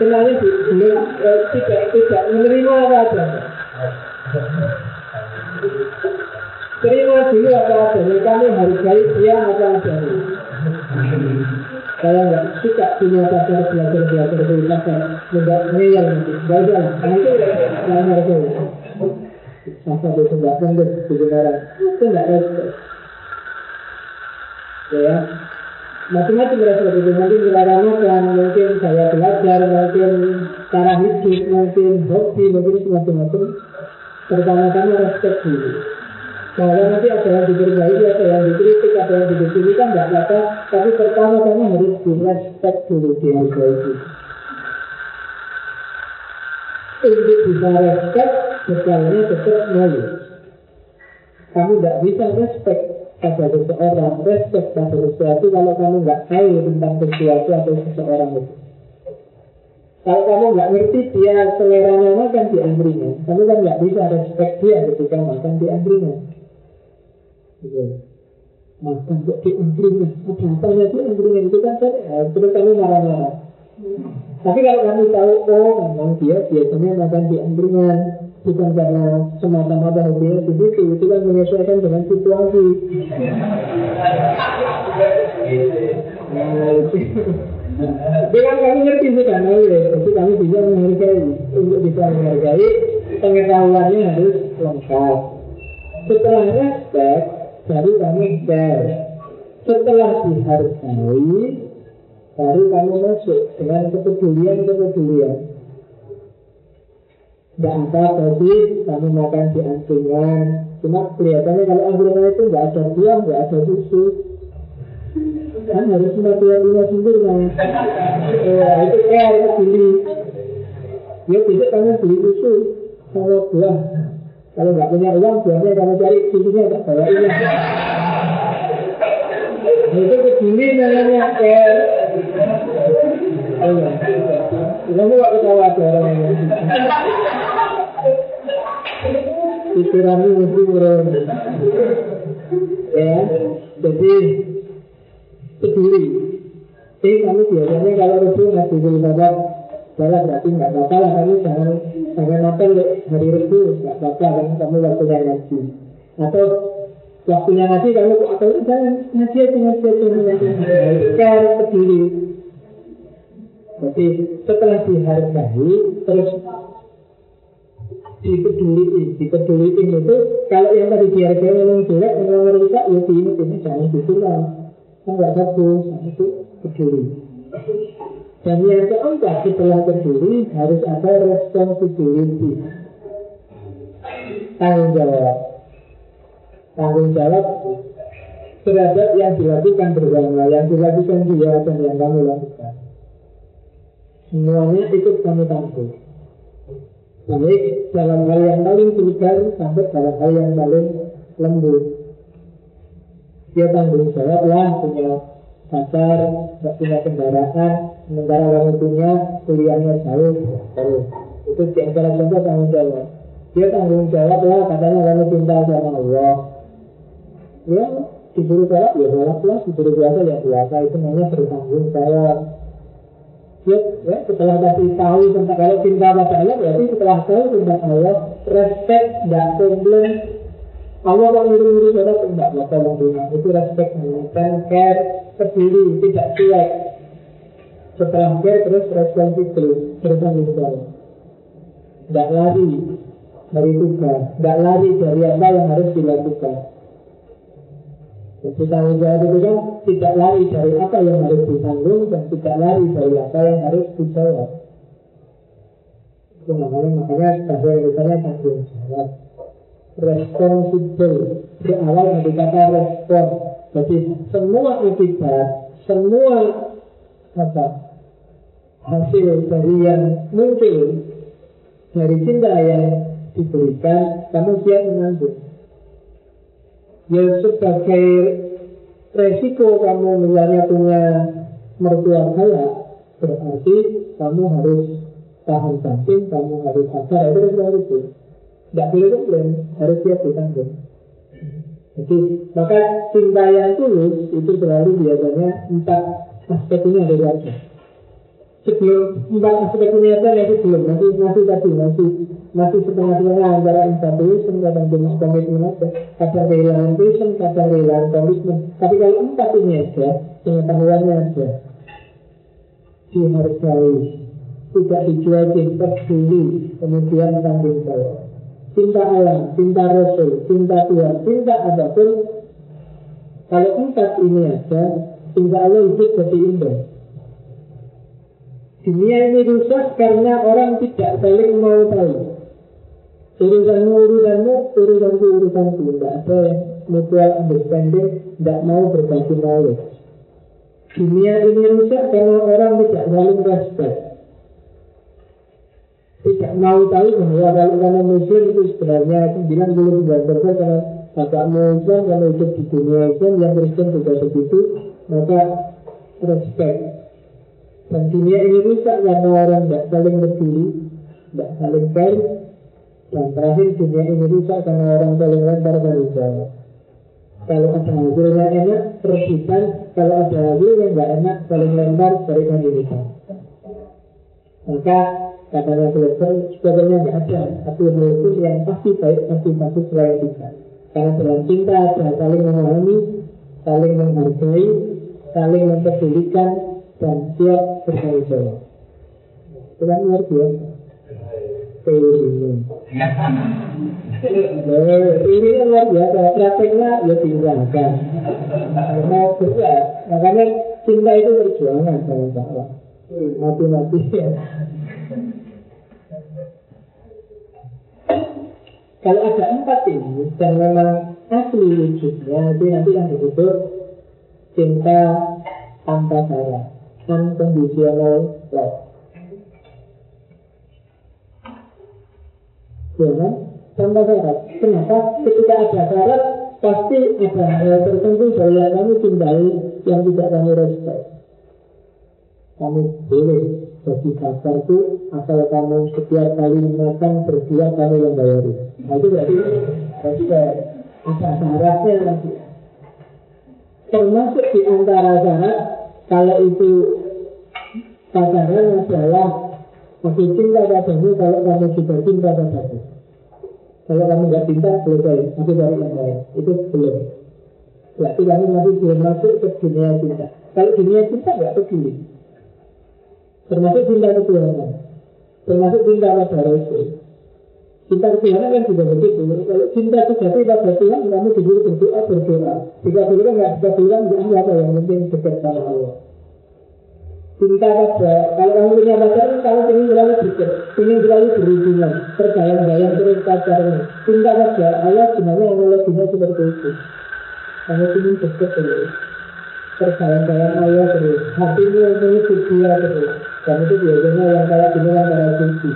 kenali belum eh, tidak tidak menerima apa adanya Terima dulu apa adanya, kamu hargai dia apa adanya. Saya nggak suka punya pacar belajar belajar itu pacar nggak ngeyel nanti. Nanti nggak ngerti. Masa itu nggak penting kebenaran, itu nggak respect. Ya, macam-macam respect itu mungkin makan, mungkin saya belajar, mungkin cara hidup, mungkin hobi, mungkin macam-macam. Pertama-tama respect dulu. Kalau nanti ada yang diperbaiki, ada yang dikritik, ada yang dikritik kan nggak apa-apa. Tapi pertama-tama harus di respect dulu, dihargai Untuk bisa respect, misalnya tetap malu. Kamu nggak bisa respect pada seseorang, respect pada sesuatu kalau kamu nggak tahu tentang sesuatu atau seseorang itu. Kalau kamu nggak ngerti dia selera makan di angkringan, kamu kan nggak bisa respect dia ketika makan di angkringan. Makan kok di angkringan, apa apanya di itu kan eh, terus kamu marah-marah. Tapi kalau kamu tahu, oh memang dia biasanya makan di angkringan, bukan karena semata-mata hobinya di situ, itu kan menyesuaikan dengan situasi. Nah, itu. Dengan kamu ngerti sih kan, tapi kamu bisa menghargai. Untuk bisa menghargai, pengetahuannya harus lengkap. Setelah respect, baru kamu share. Setelah dihargai, baru kamu masuk dengan kepedulian-kepedulian. Gak apa sih kamu makan di angkringan. Cuma kelihatannya kalau angkringan itu gak ada buah, gak ada susu. Kan harus mati yang lima sendiri kan eh, itu harus beli ya tidak kamu beli susu kalau buah kalau nggak punya uang buahnya kamu cari susunya nggak bawa ini itu kebili namanya care kamu gak ketawa orang ini pikiranmu mesti murung ya jadi peduli. Jadi kamu biasanya kalau rebu ngasih bapak Salah berarti nggak apa-apa kamu jangan hari rebu nggak apa-apa kan kamu waktunya ngaji. Atau waktunya ngaji kamu atau jangan ngaji aja ngaji aja ngaji kan peduli jadi setelah dihargai terus dipeduli dipeduli itu kalau yang tadi dihargai memang jelek memang merusak ya ini ini jangan gitu lah nggak bagus itu peduli dan yang keempat setelah peduli harus ada responsibility tanggung jawab. Tanggung jawab terhadap yang dilakukan bersama yang dilakukan dia dan yang kamu lakukan. Semuanya ikut kami tanggung. Baik dalam hal yang paling vulgar sampai dalam hal yang paling lembut. Dia tanggung jawab lah punya pacar, nggak punya kendaraan, sementara kamu punya kuliahnya jauh, terus itu di antara contoh tanggung jawab. Dia tanggung jawab lah katanya kamu cinta sama Allah. Ya disuruh sholat ya sholat lah, disuruh puasa ya puasa itu namanya bertanggung jawab. Ya, ya, setelah kasih tahu tentang kalau cinta pada Allah berarti setelah tahu tentang Allah respect, tidak komplain, Allah mau nyuruh-nyuruh sholat enggak maka dunia itu respect dan care peduli tidak cuek. Setelah care terus responsibel bertanggung jawab. Tidak lari dari tugas tidak lari dari apa yang harus dilakukan. Jadi tanggung jawab itu kan tidak lari dari apa yang harus ditanggung dan tidak lari dari apa yang harus dijawab itu namanya makanya bahasa Indonesia tanggung jawab. Responsible berawal dari kata respon. Jadi semua akibat semua apa hasil dari yang muncul dari cinta yang diberikan kamu siap menanggung ya sebagai resiko kamu misalnya punya mertua kaya berarti kamu harus tahan batin kamu harus sabar itu itu tidak boleh komplain, harus siap ditanggung. Jadi, maka cinta yang tulus itu selalu biasanya empat aspek ini ada saja. Sebelum empat aspek ada, masih belum, masih masih tadi, masih masih setengah-setengah antara infatuation, kadang jenis komitmen aja, kadang kehilangan vision, kadang kehilangan komitmen. Tapi kalau empat ini ada, pengetahuannya ada, dihargai, tidak dicuekin, peduli, kemudian tanggung jawab cinta Allah, cinta Rasul, cinta Tuhan, cinta apa pun. Kalau empat ini ada, insya Allah hidup jadi indah. Dunia ini rusak karena orang tidak saling mau tahu. Urusanmu, urusanmu, urusanku, urusanku. Tidak ada yang mutual understanding, tidak mau berbagi knowledge. Dunia ini rusak karena orang tidak saling respect. Tidak mau tahu bahwa kalau kamu muslim itu sebenarnya 99 persen karena bapakmu Islam, kalau hidup di dunia Islam, yang Kristen juga begitu, maka respect. Dan dunia ini rusak karena orang tidak saling peduli, tidak saling care, dan terakhir dunia ini rusak karena orang saling lempar dari jauh. Kalau ada hasilnya enak, rebutan. Kalau ada hasilnya nggak enak, saling lempar, berikan diri Maka katanya selesai, sebetulnya nggak ada satu hal yang pasti baik, pasti bagus selain kita. Karena dalam cinta ada saling memahami, saling menghargai, saling mempedulikan, dan siap bertanggung jawab. Itu kan luar biasa. ini luar biasa, prakteknya ya tinggalkan. Karena berat, makanya cinta itu perjuangan sama Allah. Mati-mati ya. Kalau ada empat ini dan memang asli wujudnya itu nanti yang disebut cinta tanpa syarat, unconditional love. Ya kan? Tanpa syarat. Kenapa? Ketika ada syarat, pasti ada hal tertentu yang kamu cintai yang tidak kamu respect. Kamu boleh jadi kasar itu asal kamu setiap kali makan berdua kamu yang bayari. Nah itu berarti berarti ada syaratnya nanti. Termasuk di antara syarat kalau itu pacaran adalah masih cinta padamu kalau kamu juga cinta padamu. Kalau kamu nggak cinta selesai, nanti dari yang lain. Itu belum. Berarti kamu masih belum masuk ke dunia cinta. Kalau dunia cinta nggak peduli. Termasuk cinta ketuhanan Termasuk cinta pada Rasul Cinta ketuhanan kan juga begitu. Kalau cinta sejati pada Tuhan Kamu disuruh berdoa berdoa. Jika berdoa nggak bisa bilang Itu apa yang penting dekat sama Allah. Cinta pada Kalau kamu punya pacar Kamu ingin selalu dekat Ingin selalu berhubungan Terbayang-bayang terus pacarnya. Cinta pada Allah sebenarnya analoginya seperti itu. Kamu ingin dekat terus Terbayang-bayang Allah terus. Hatimu menyebut dia terus. Dan itu biasanya yang kayak gini yang kayak suci.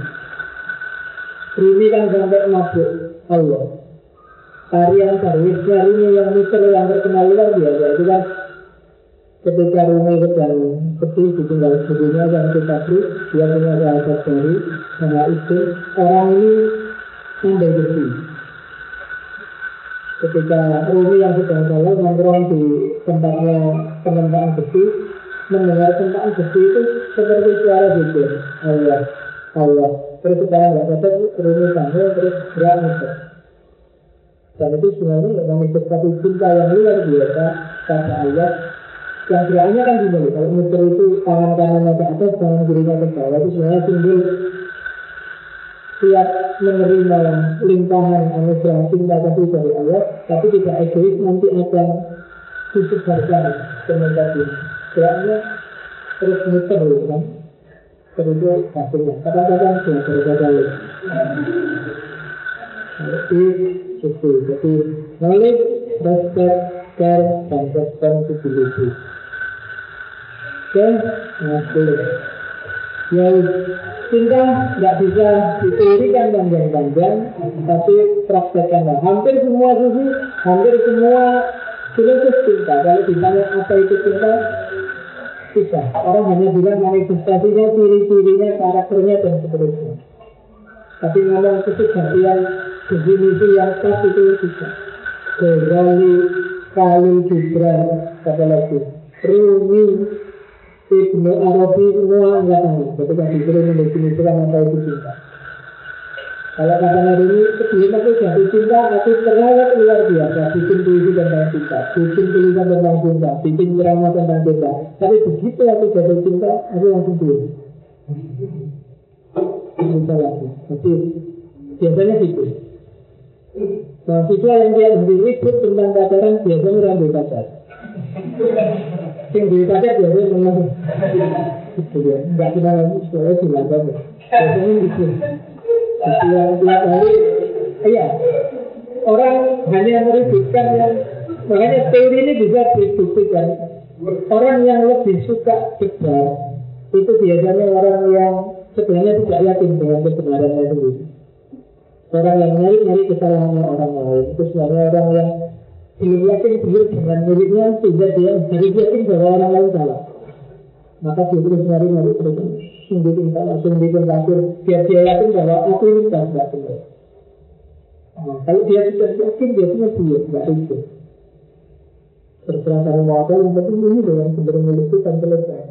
Rumi kan sampai mabuk Allah. Tarian servisnya Rumi yang mikir yang terkenal luar biasa. Itu kan ketika Rumi sedang sedih ditinggal ibunya dan kita beri dia punya sahabat baru sama itu orang ini pandai besi ketika Rumi yang sedang salah nongkrong di tempatnya pengembangan besi mendengar tentang besi itu seperti suara zikir Allah Allah terus sekarang nggak dapat terus sampai terus muter dan itu sebenarnya mengikut satu cinta yang luar biasa kata Allah yang geraknya kan gini kalau muter itu tangan kanannya ke atas tangan kirinya ke bawah itu sebenarnya simbol siap menerima limpahan anugerah cinta kasih dari Allah tapi tidak egois nanti akan disebarkan ke negatif geraknya terus muter kan terus hasilnya kadang-kadang dia berkali jadi itu jadi knowledge respect care dan responsibility oke nah ya cinta nggak bisa diteorikan panjang-panjang tapi praktekkanlah hampir semua sufi hampir semua filosuf cinta kalau ditanya apa itu cinta bisa. Orang hanya bilang manifestasinya, ciri-cirinya, karakternya dan seterusnya. Tapi ngomong kesejatian definisi yang pas itu bisa. Ghazali, Khalil Gibran, kata lagi. Rumi, Ibnu Arabi, semua enggak tahu. Ketika disuruh mendefinisikan apa itu cinta. Kalau kata Nabi ini, sebelum aku jatuh cinta, aku terawat luar biasa. Bikin puisi tentang cinta, bikin tulisan tentang cinta, bikin drama tentang cinta. Tapi begitu aku jatuh cinta, aku langsung tulis. Cinta lagi. Jadi biasanya gitu. Mahasiswa yang dia lebih ribut tentang pacaran, biasanya rambu pacar. Sing di pacar biasanya menang. Gitu ya. Enggak kenal lagi di London. Biasanya gitu. Yang tiap hari, iya. Orang hanya meributkan yang makanya teori ini bisa dibuktikan. Orang yang lebih suka debat itu biasanya orang yang sebenarnya tidak yakin dengan kebenarannya sendiri. Orang yang nyari-nyari kesalahannya orang lain itu sebenarnya orang yang belum yakin sendiri dengan miliknya sehingga dia harus yakin bahwa orang lain salah. Maka dia terus nyari-nyari terus sendiri minta langsung bikin kafir biar dia yakin bahwa aku ini tidak tidak benar. Nah, kalau dia sudah yakin dia punya dia tidak itu. Terserah mau apa yang penting ini loh yang sebenarnya itu kan selesai.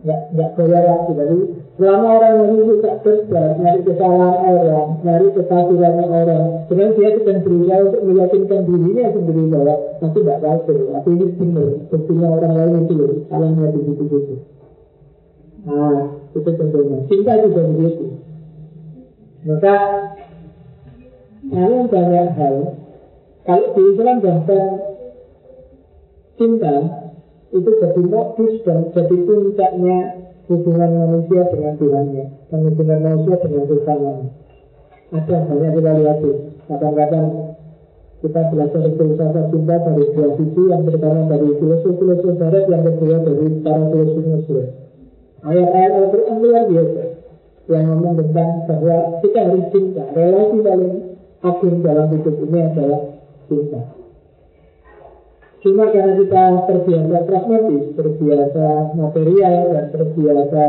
Nggak nggak goyah lagi dari selama orang yang suka kerja nyari kesalahan orang, nyari kekafiran orang, sebenarnya dia sedang berusaha untuk meyakinkan dirinya sendiri bahwa aku tidak kafir, aku ini benar, buktinya orang lain itu loh, salahnya di situ-situ. Nah, itu contohnya. Cinta juga begitu. Maka dalam banyak hal, kalau di Islam bahkan cinta itu jadi modus dan jadi puncaknya hubungan manusia dengan Tuhannya dan hubungan manusia dengan Tuhannya. Ada banyak kita lihat kadang-kadang kita belajar filsafat cinta dari dua sisi yang pertama dari filosof-filosof barat yang kedua dari para filosof muslim ayat-ayat Al-Quran luar biasa yang ngomong tentang bahwa kita harus cinta relasi paling agung dalam hidup ini adalah cinta Cuma karena kita terbiasa pragmatis, terbiasa material, dan terbiasa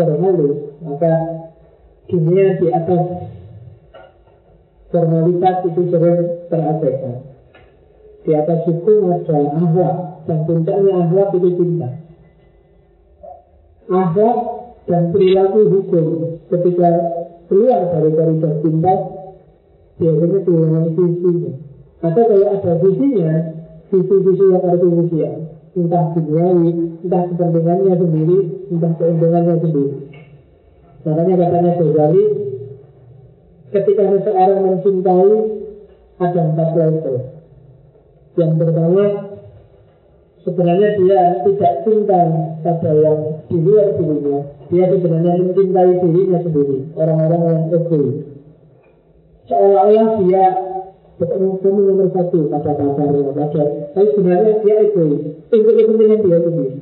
formalis, maka dunia di atas formalitas itu sering terabaikan. Di atas hukum ada akhlak, dan puncaknya akhlak itu cinta. Akhlak dan perilaku hukum ketika keluar dari koridor cinta, biasanya kehilangan visinya. Atau kalau ada visinya, visi-visi yang artifisial entah duniawi, entah kepentingannya sendiri, entah keuntungannya sendiri. Makanya katanya Ghazali, ketika seseorang mencintai ada empat level. Yang pertama, sebenarnya dia tidak cinta pada yang di luar dirinya. Dia sebenarnya mencintai dirinya sendiri, orang-orang yang egois. Seolah-olah dia kamu nomor satu kata kasarnya kata tapi sebenarnya dia egois. Untuk kepentingan dia sendiri.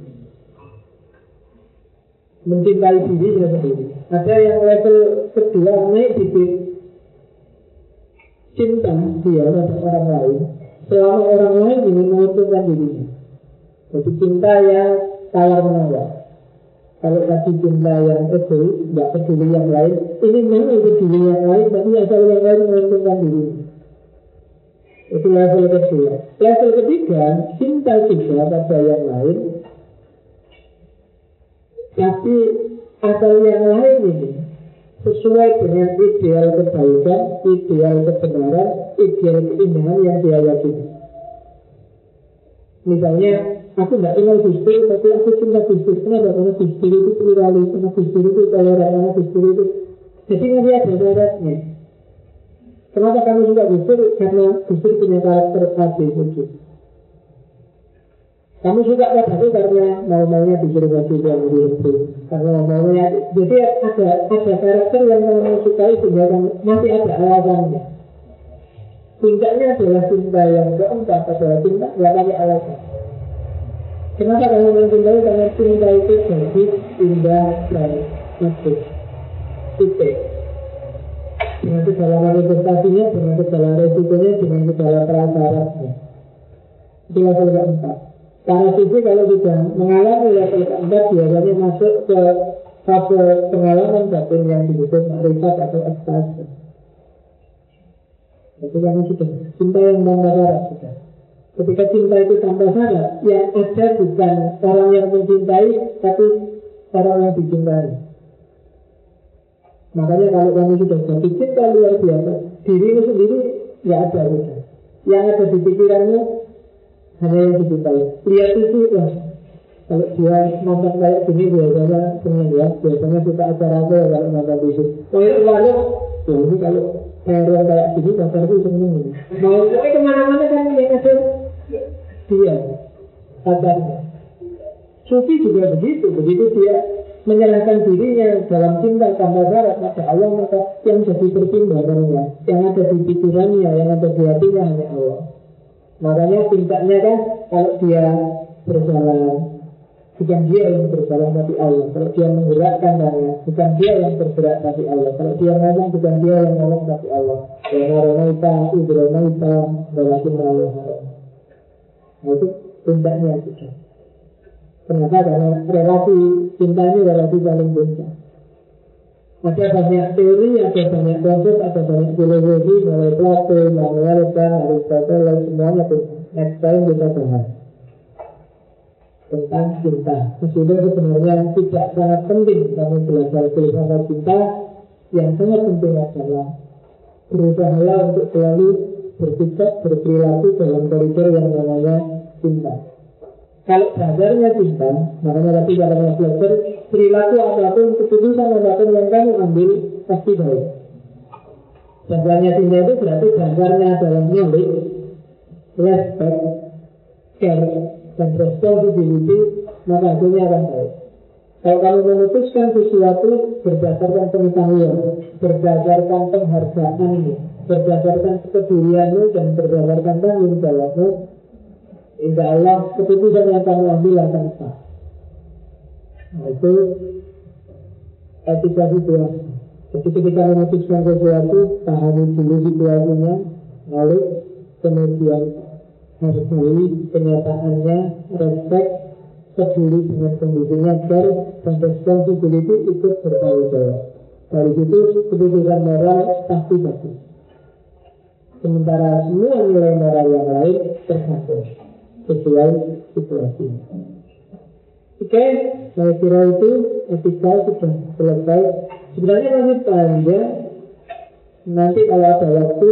Mencintai dirinya sendiri. Ada yang level kedua naik dikit cinta dia pada orang lain. Selama orang lain ingin menguntungkan dirinya jadi cinta yang tawar menawar kalau tadi cinta yang egois tidak peduli yang lain ini memang peduli yang lain tapi asal yang lain menguntungkan dirinya itu level kedua. Level ketiga, cinta juga pada yang lain. Tapi asal yang lain ini sesuai dengan ideal kebaikan, ideal kebenaran, ideal keindahan yang dia yakini. Misalnya, aku tidak kenal Gustur, tapi aku cinta Gustur. Kenapa? Karena Gustur itu pluralis, karena Gustur itu toleran, karena Gustur itu... Jadi nanti ada syaratnya. Kenapa kamu suka Gustur? Karena Gustur punya karakter A, B, C, Kamu suka padaku karena mau-maunya disuruh wajib yang itu. Karena mau-maunya, jadi ada ada karakter yang kamu sukai sehingga masih ada alasannya. Puncaknya adalah cinta yang keempat adalah cinta nggak pakai alasan. Kenapa kamu mencintai? Karena cinta itu jadi indah dan maksud. Titik dengan segala manifestasinya, dengan segala resikonya, dengan segala prasyaratnya. Itu level keempat. Para sisi kalau sudah mengalami level keempat biasanya masuk ke fase pengalaman batin yang disebut makrifat atau ekstasi. Itu yang sudah cinta yang tanpa syarat sudah. Ketika cinta itu tanpa syarat, yang ada bukan orang yang mencintai, tapi orang yang dicintai. Makanya kalau kamu sudah jatuh cinta luar biasa, dirimu sendiri nggak ada sudah. Yang ada di pikiranmu hanya yang dicintai. Lihat itu lah. Kalau dia nonton kayak gini biasanya seneng ya. Biasanya suka acara apa ya kalau nonton di sini. Kayak warung, ya ini kalau hero kayak gini pacarku seneng. Mau ke mana-mana kan yang ada dia pacarnya. Sufi juga begitu, begitu dia menyerahkan dirinya dalam cinta tanpa syarat pada Allah maka yang jadi pertimbangannya, yang ada di pikirannya, yang ada di hatinya hanya Allah. Makanya cintanya kan kalau dia berjalan bukan dia yang berjalan tapi Allah. Kalau dia menggerakkan tangannya, bukan dia yang bergerak tapi Allah. Kalau dia ngomong bukan dia yang ngomong tapi Allah. Naronaita, idronaita, walakin Allah. Nah itu tindaknya sudah. Kenapa? Karena relasi cinta ini relasi saling cinta. Ada banyak teori, ada banyak konsep, ada banyak filosofi, mulai Plato, Manuel, Aristoteles, semuanya pun next time kita bahas tentang cinta. Meskipun sebenarnya tidak sangat penting kami belajar filsafat cinta, yang sangat penting adalah berusaha untuk selalu bersikap, berperilaku dalam koridor yang namanya cinta. Kalau dasarnya cinta, makanya tadi kalau belajar perilaku apa pun, keputusan apa pun yang kamu ambil pasti baik. Dasarnya cinta itu berarti dasarnya dalam milik respect, care, dan responsibility, maka hasilnya akan baik. Kalau kamu memutuskan sesuatu berdasarkan pengetahuan, berdasarkan penghargaanmu, berdasarkan kepedulianmu dan berdasarkan tanggung jawabmu, Insya Allah keputusan yang kamu ambil akan sah. Nah, itu etika situasi. Jadi ketika memutuskan sesuatu, pahami dulu situasinya, lalu kemudian hargai kenyataannya, respect, peduli dengan kondisinya, dan responsibility ikut bertanggung jawab. Dari situ keputusan moral pasti bagus. Sementara semua nilai moral yang lain tergantung sesuai situasi. Oke, saya kira itu etika sudah selesai. Sebenarnya masih panjang. Nanti kalau ada waktu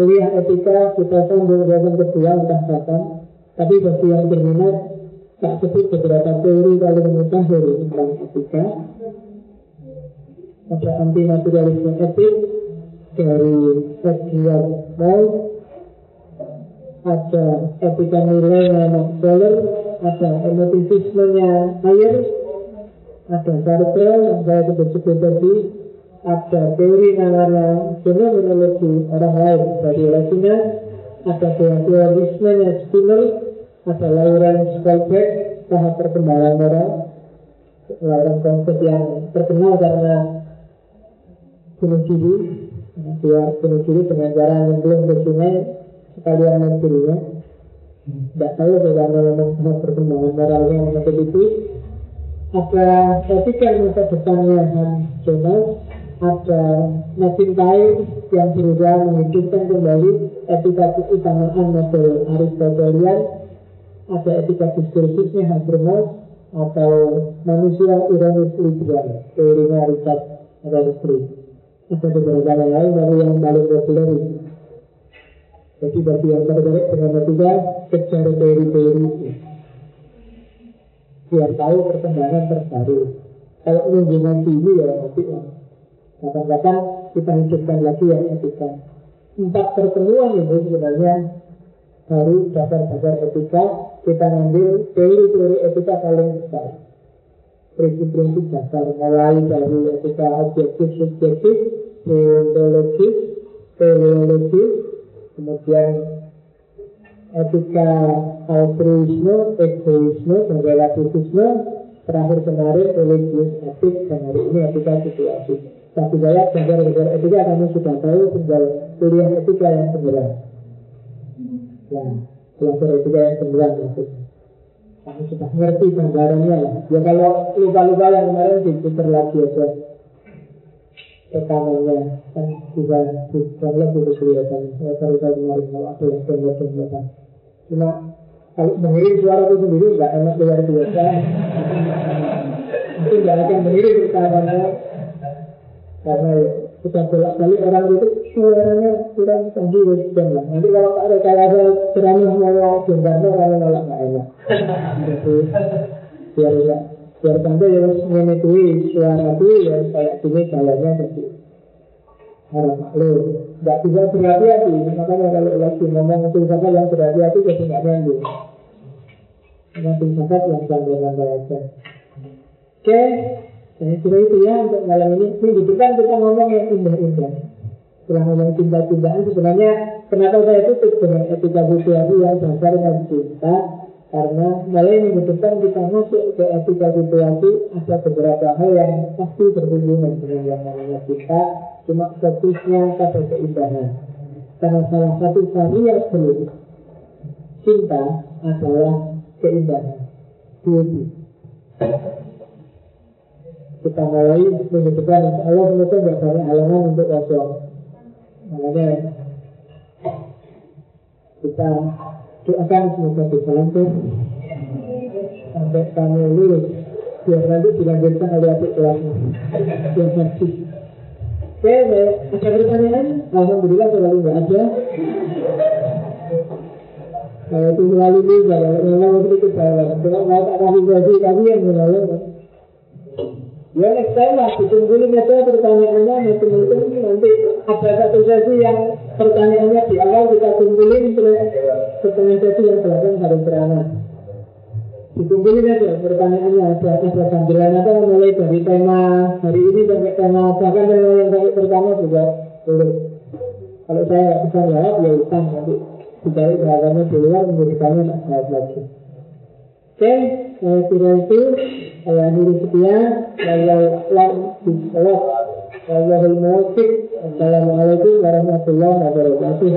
kuliah etika kita sambung yang kedua entah kapan. Tapi bagi yang berminat, tak sebut beberapa teori paling mutakhir tentang etika. Ada anti naturalisme etik dari Edward Moll ada etika nilainya Scholar, ada emotivismenya Ayer, ada Sartre yang saya sebut-sebut tadi, ada teori namanya fenomenologi orang lain dari Latina, ada behaviorismenya Skinner, ada Lawrence Goldberg, tahap perkembangan orang, orang konsep yang terkenal karena bunuh diri, dia bunuh diri dengan cara nyemplung ke sungai sekalian ya tidak tahu bagaimana memang perkembangan moralnya menurut itu. Ada etika masa depannya Han Jonas ada McIntyre yang berusaha menghidupkan kembali etika keutamaan model Aristotelian ada etika diskursifnya Habermas atau manusia ironis liberal teorinya Richard Ransford ada beberapa yang lain tapi yang paling populer. Itu jadi bagi yang tertarik dengan etika, kejar teori-teori biar tahu perkembangan terbaru. Kalau menunjukkan ini ya nanti Kadang-kadang kita hidupkan lagi yang etika. Empat pertemuan ini sebenarnya baru dasar-dasar etika kita ngambil teori-teori etika paling besar prinsip-prinsip dasar mulai dari etika objektif subjektif deontologis teleologis kemudian etika altruisme, egoisme, dan relativisme, terakhir kemarin religius etik, dan hari ini etika situasi. Tapi saya belajar-belajar etika kamu sudah tahu tinggal kuliah etika yang beneran. Ya, belajar etika yang beneran maksudnya. Kamu sudah ngerti gambarannya. Ya kalau lupa-lupa yang kemarin diputar lagi aja. Tekanannya kan juga bukan lebih kelihatan saya baru tahu kemarin kalau ada yang tembak tembakan cuma kalau mengirim suara itu sendiri nggak enak luar biasa. Itu nggak akan mengirim tekanannya karena kita bolak balik orang itu suaranya kurang tinggi dan lah. Nanti kalau ada rekayasa ceramah mau bongkarnya orang nolak nggak enak. Jadi biar enggak biar sampai yang menitui suara itu ya kayak gini jalannya jadi harap maklum. Nggak bisa berhati-hati makanya kalau lagi ngomong siapa yang berhati-hati jadi nggak nyambung. Dengan filsafat yang santai-santai aja. Oke, saya kira itu ya untuk malam ini. Minggu depan kita ngomong yang indah-indah. Setelah ngomong cinta-cintaan sebenarnya kenapa saya tutup dengan etika situasi yang dasar dan cinta? Karena mulai minggu depan kita masuk ke etika situasi ada beberapa hal yang pasti berhubungan dengan yang namanya kita cuma fokusnya pada keindahan. Karena salah satu variabel cinta adalah keindahan. Beauty kita mulai insya Allah semoga nggak banyak halangan untuk kosong makanya kita doakan semoga bisa lancar sampai kamu lulus biar nanti dilanjutkan oleh adik kelasnya yang pasti Oke, ada pertanyaan? Alhamdulillah selalu nggak ada. Kalau itu selalu bisa, kalau memang sedikit salah. Kalau mau tak kasih kami yang menolong. Ya next time lah, ditungguin aja pertanyaannya macam-macam nanti ada satu sesi yang pertanyaannya di awal kita tungguin setengah sesi yang belakang harus terana. Ditungguin aja pertanyaannya ada ada sambilan apa mulai dari tema hari ini sampai tema bahkan tema yang sampai pertama juga boleh. Kalau saya bisa jawab ya utang nanti dicari jawabannya di luar menjadi kami nak jawab lagi. Oke, saya kira itu. Wallahu a'lam bishawab. Wallahul muwaffiq. Assalamualaikum warahmatullahi wabarakatuh.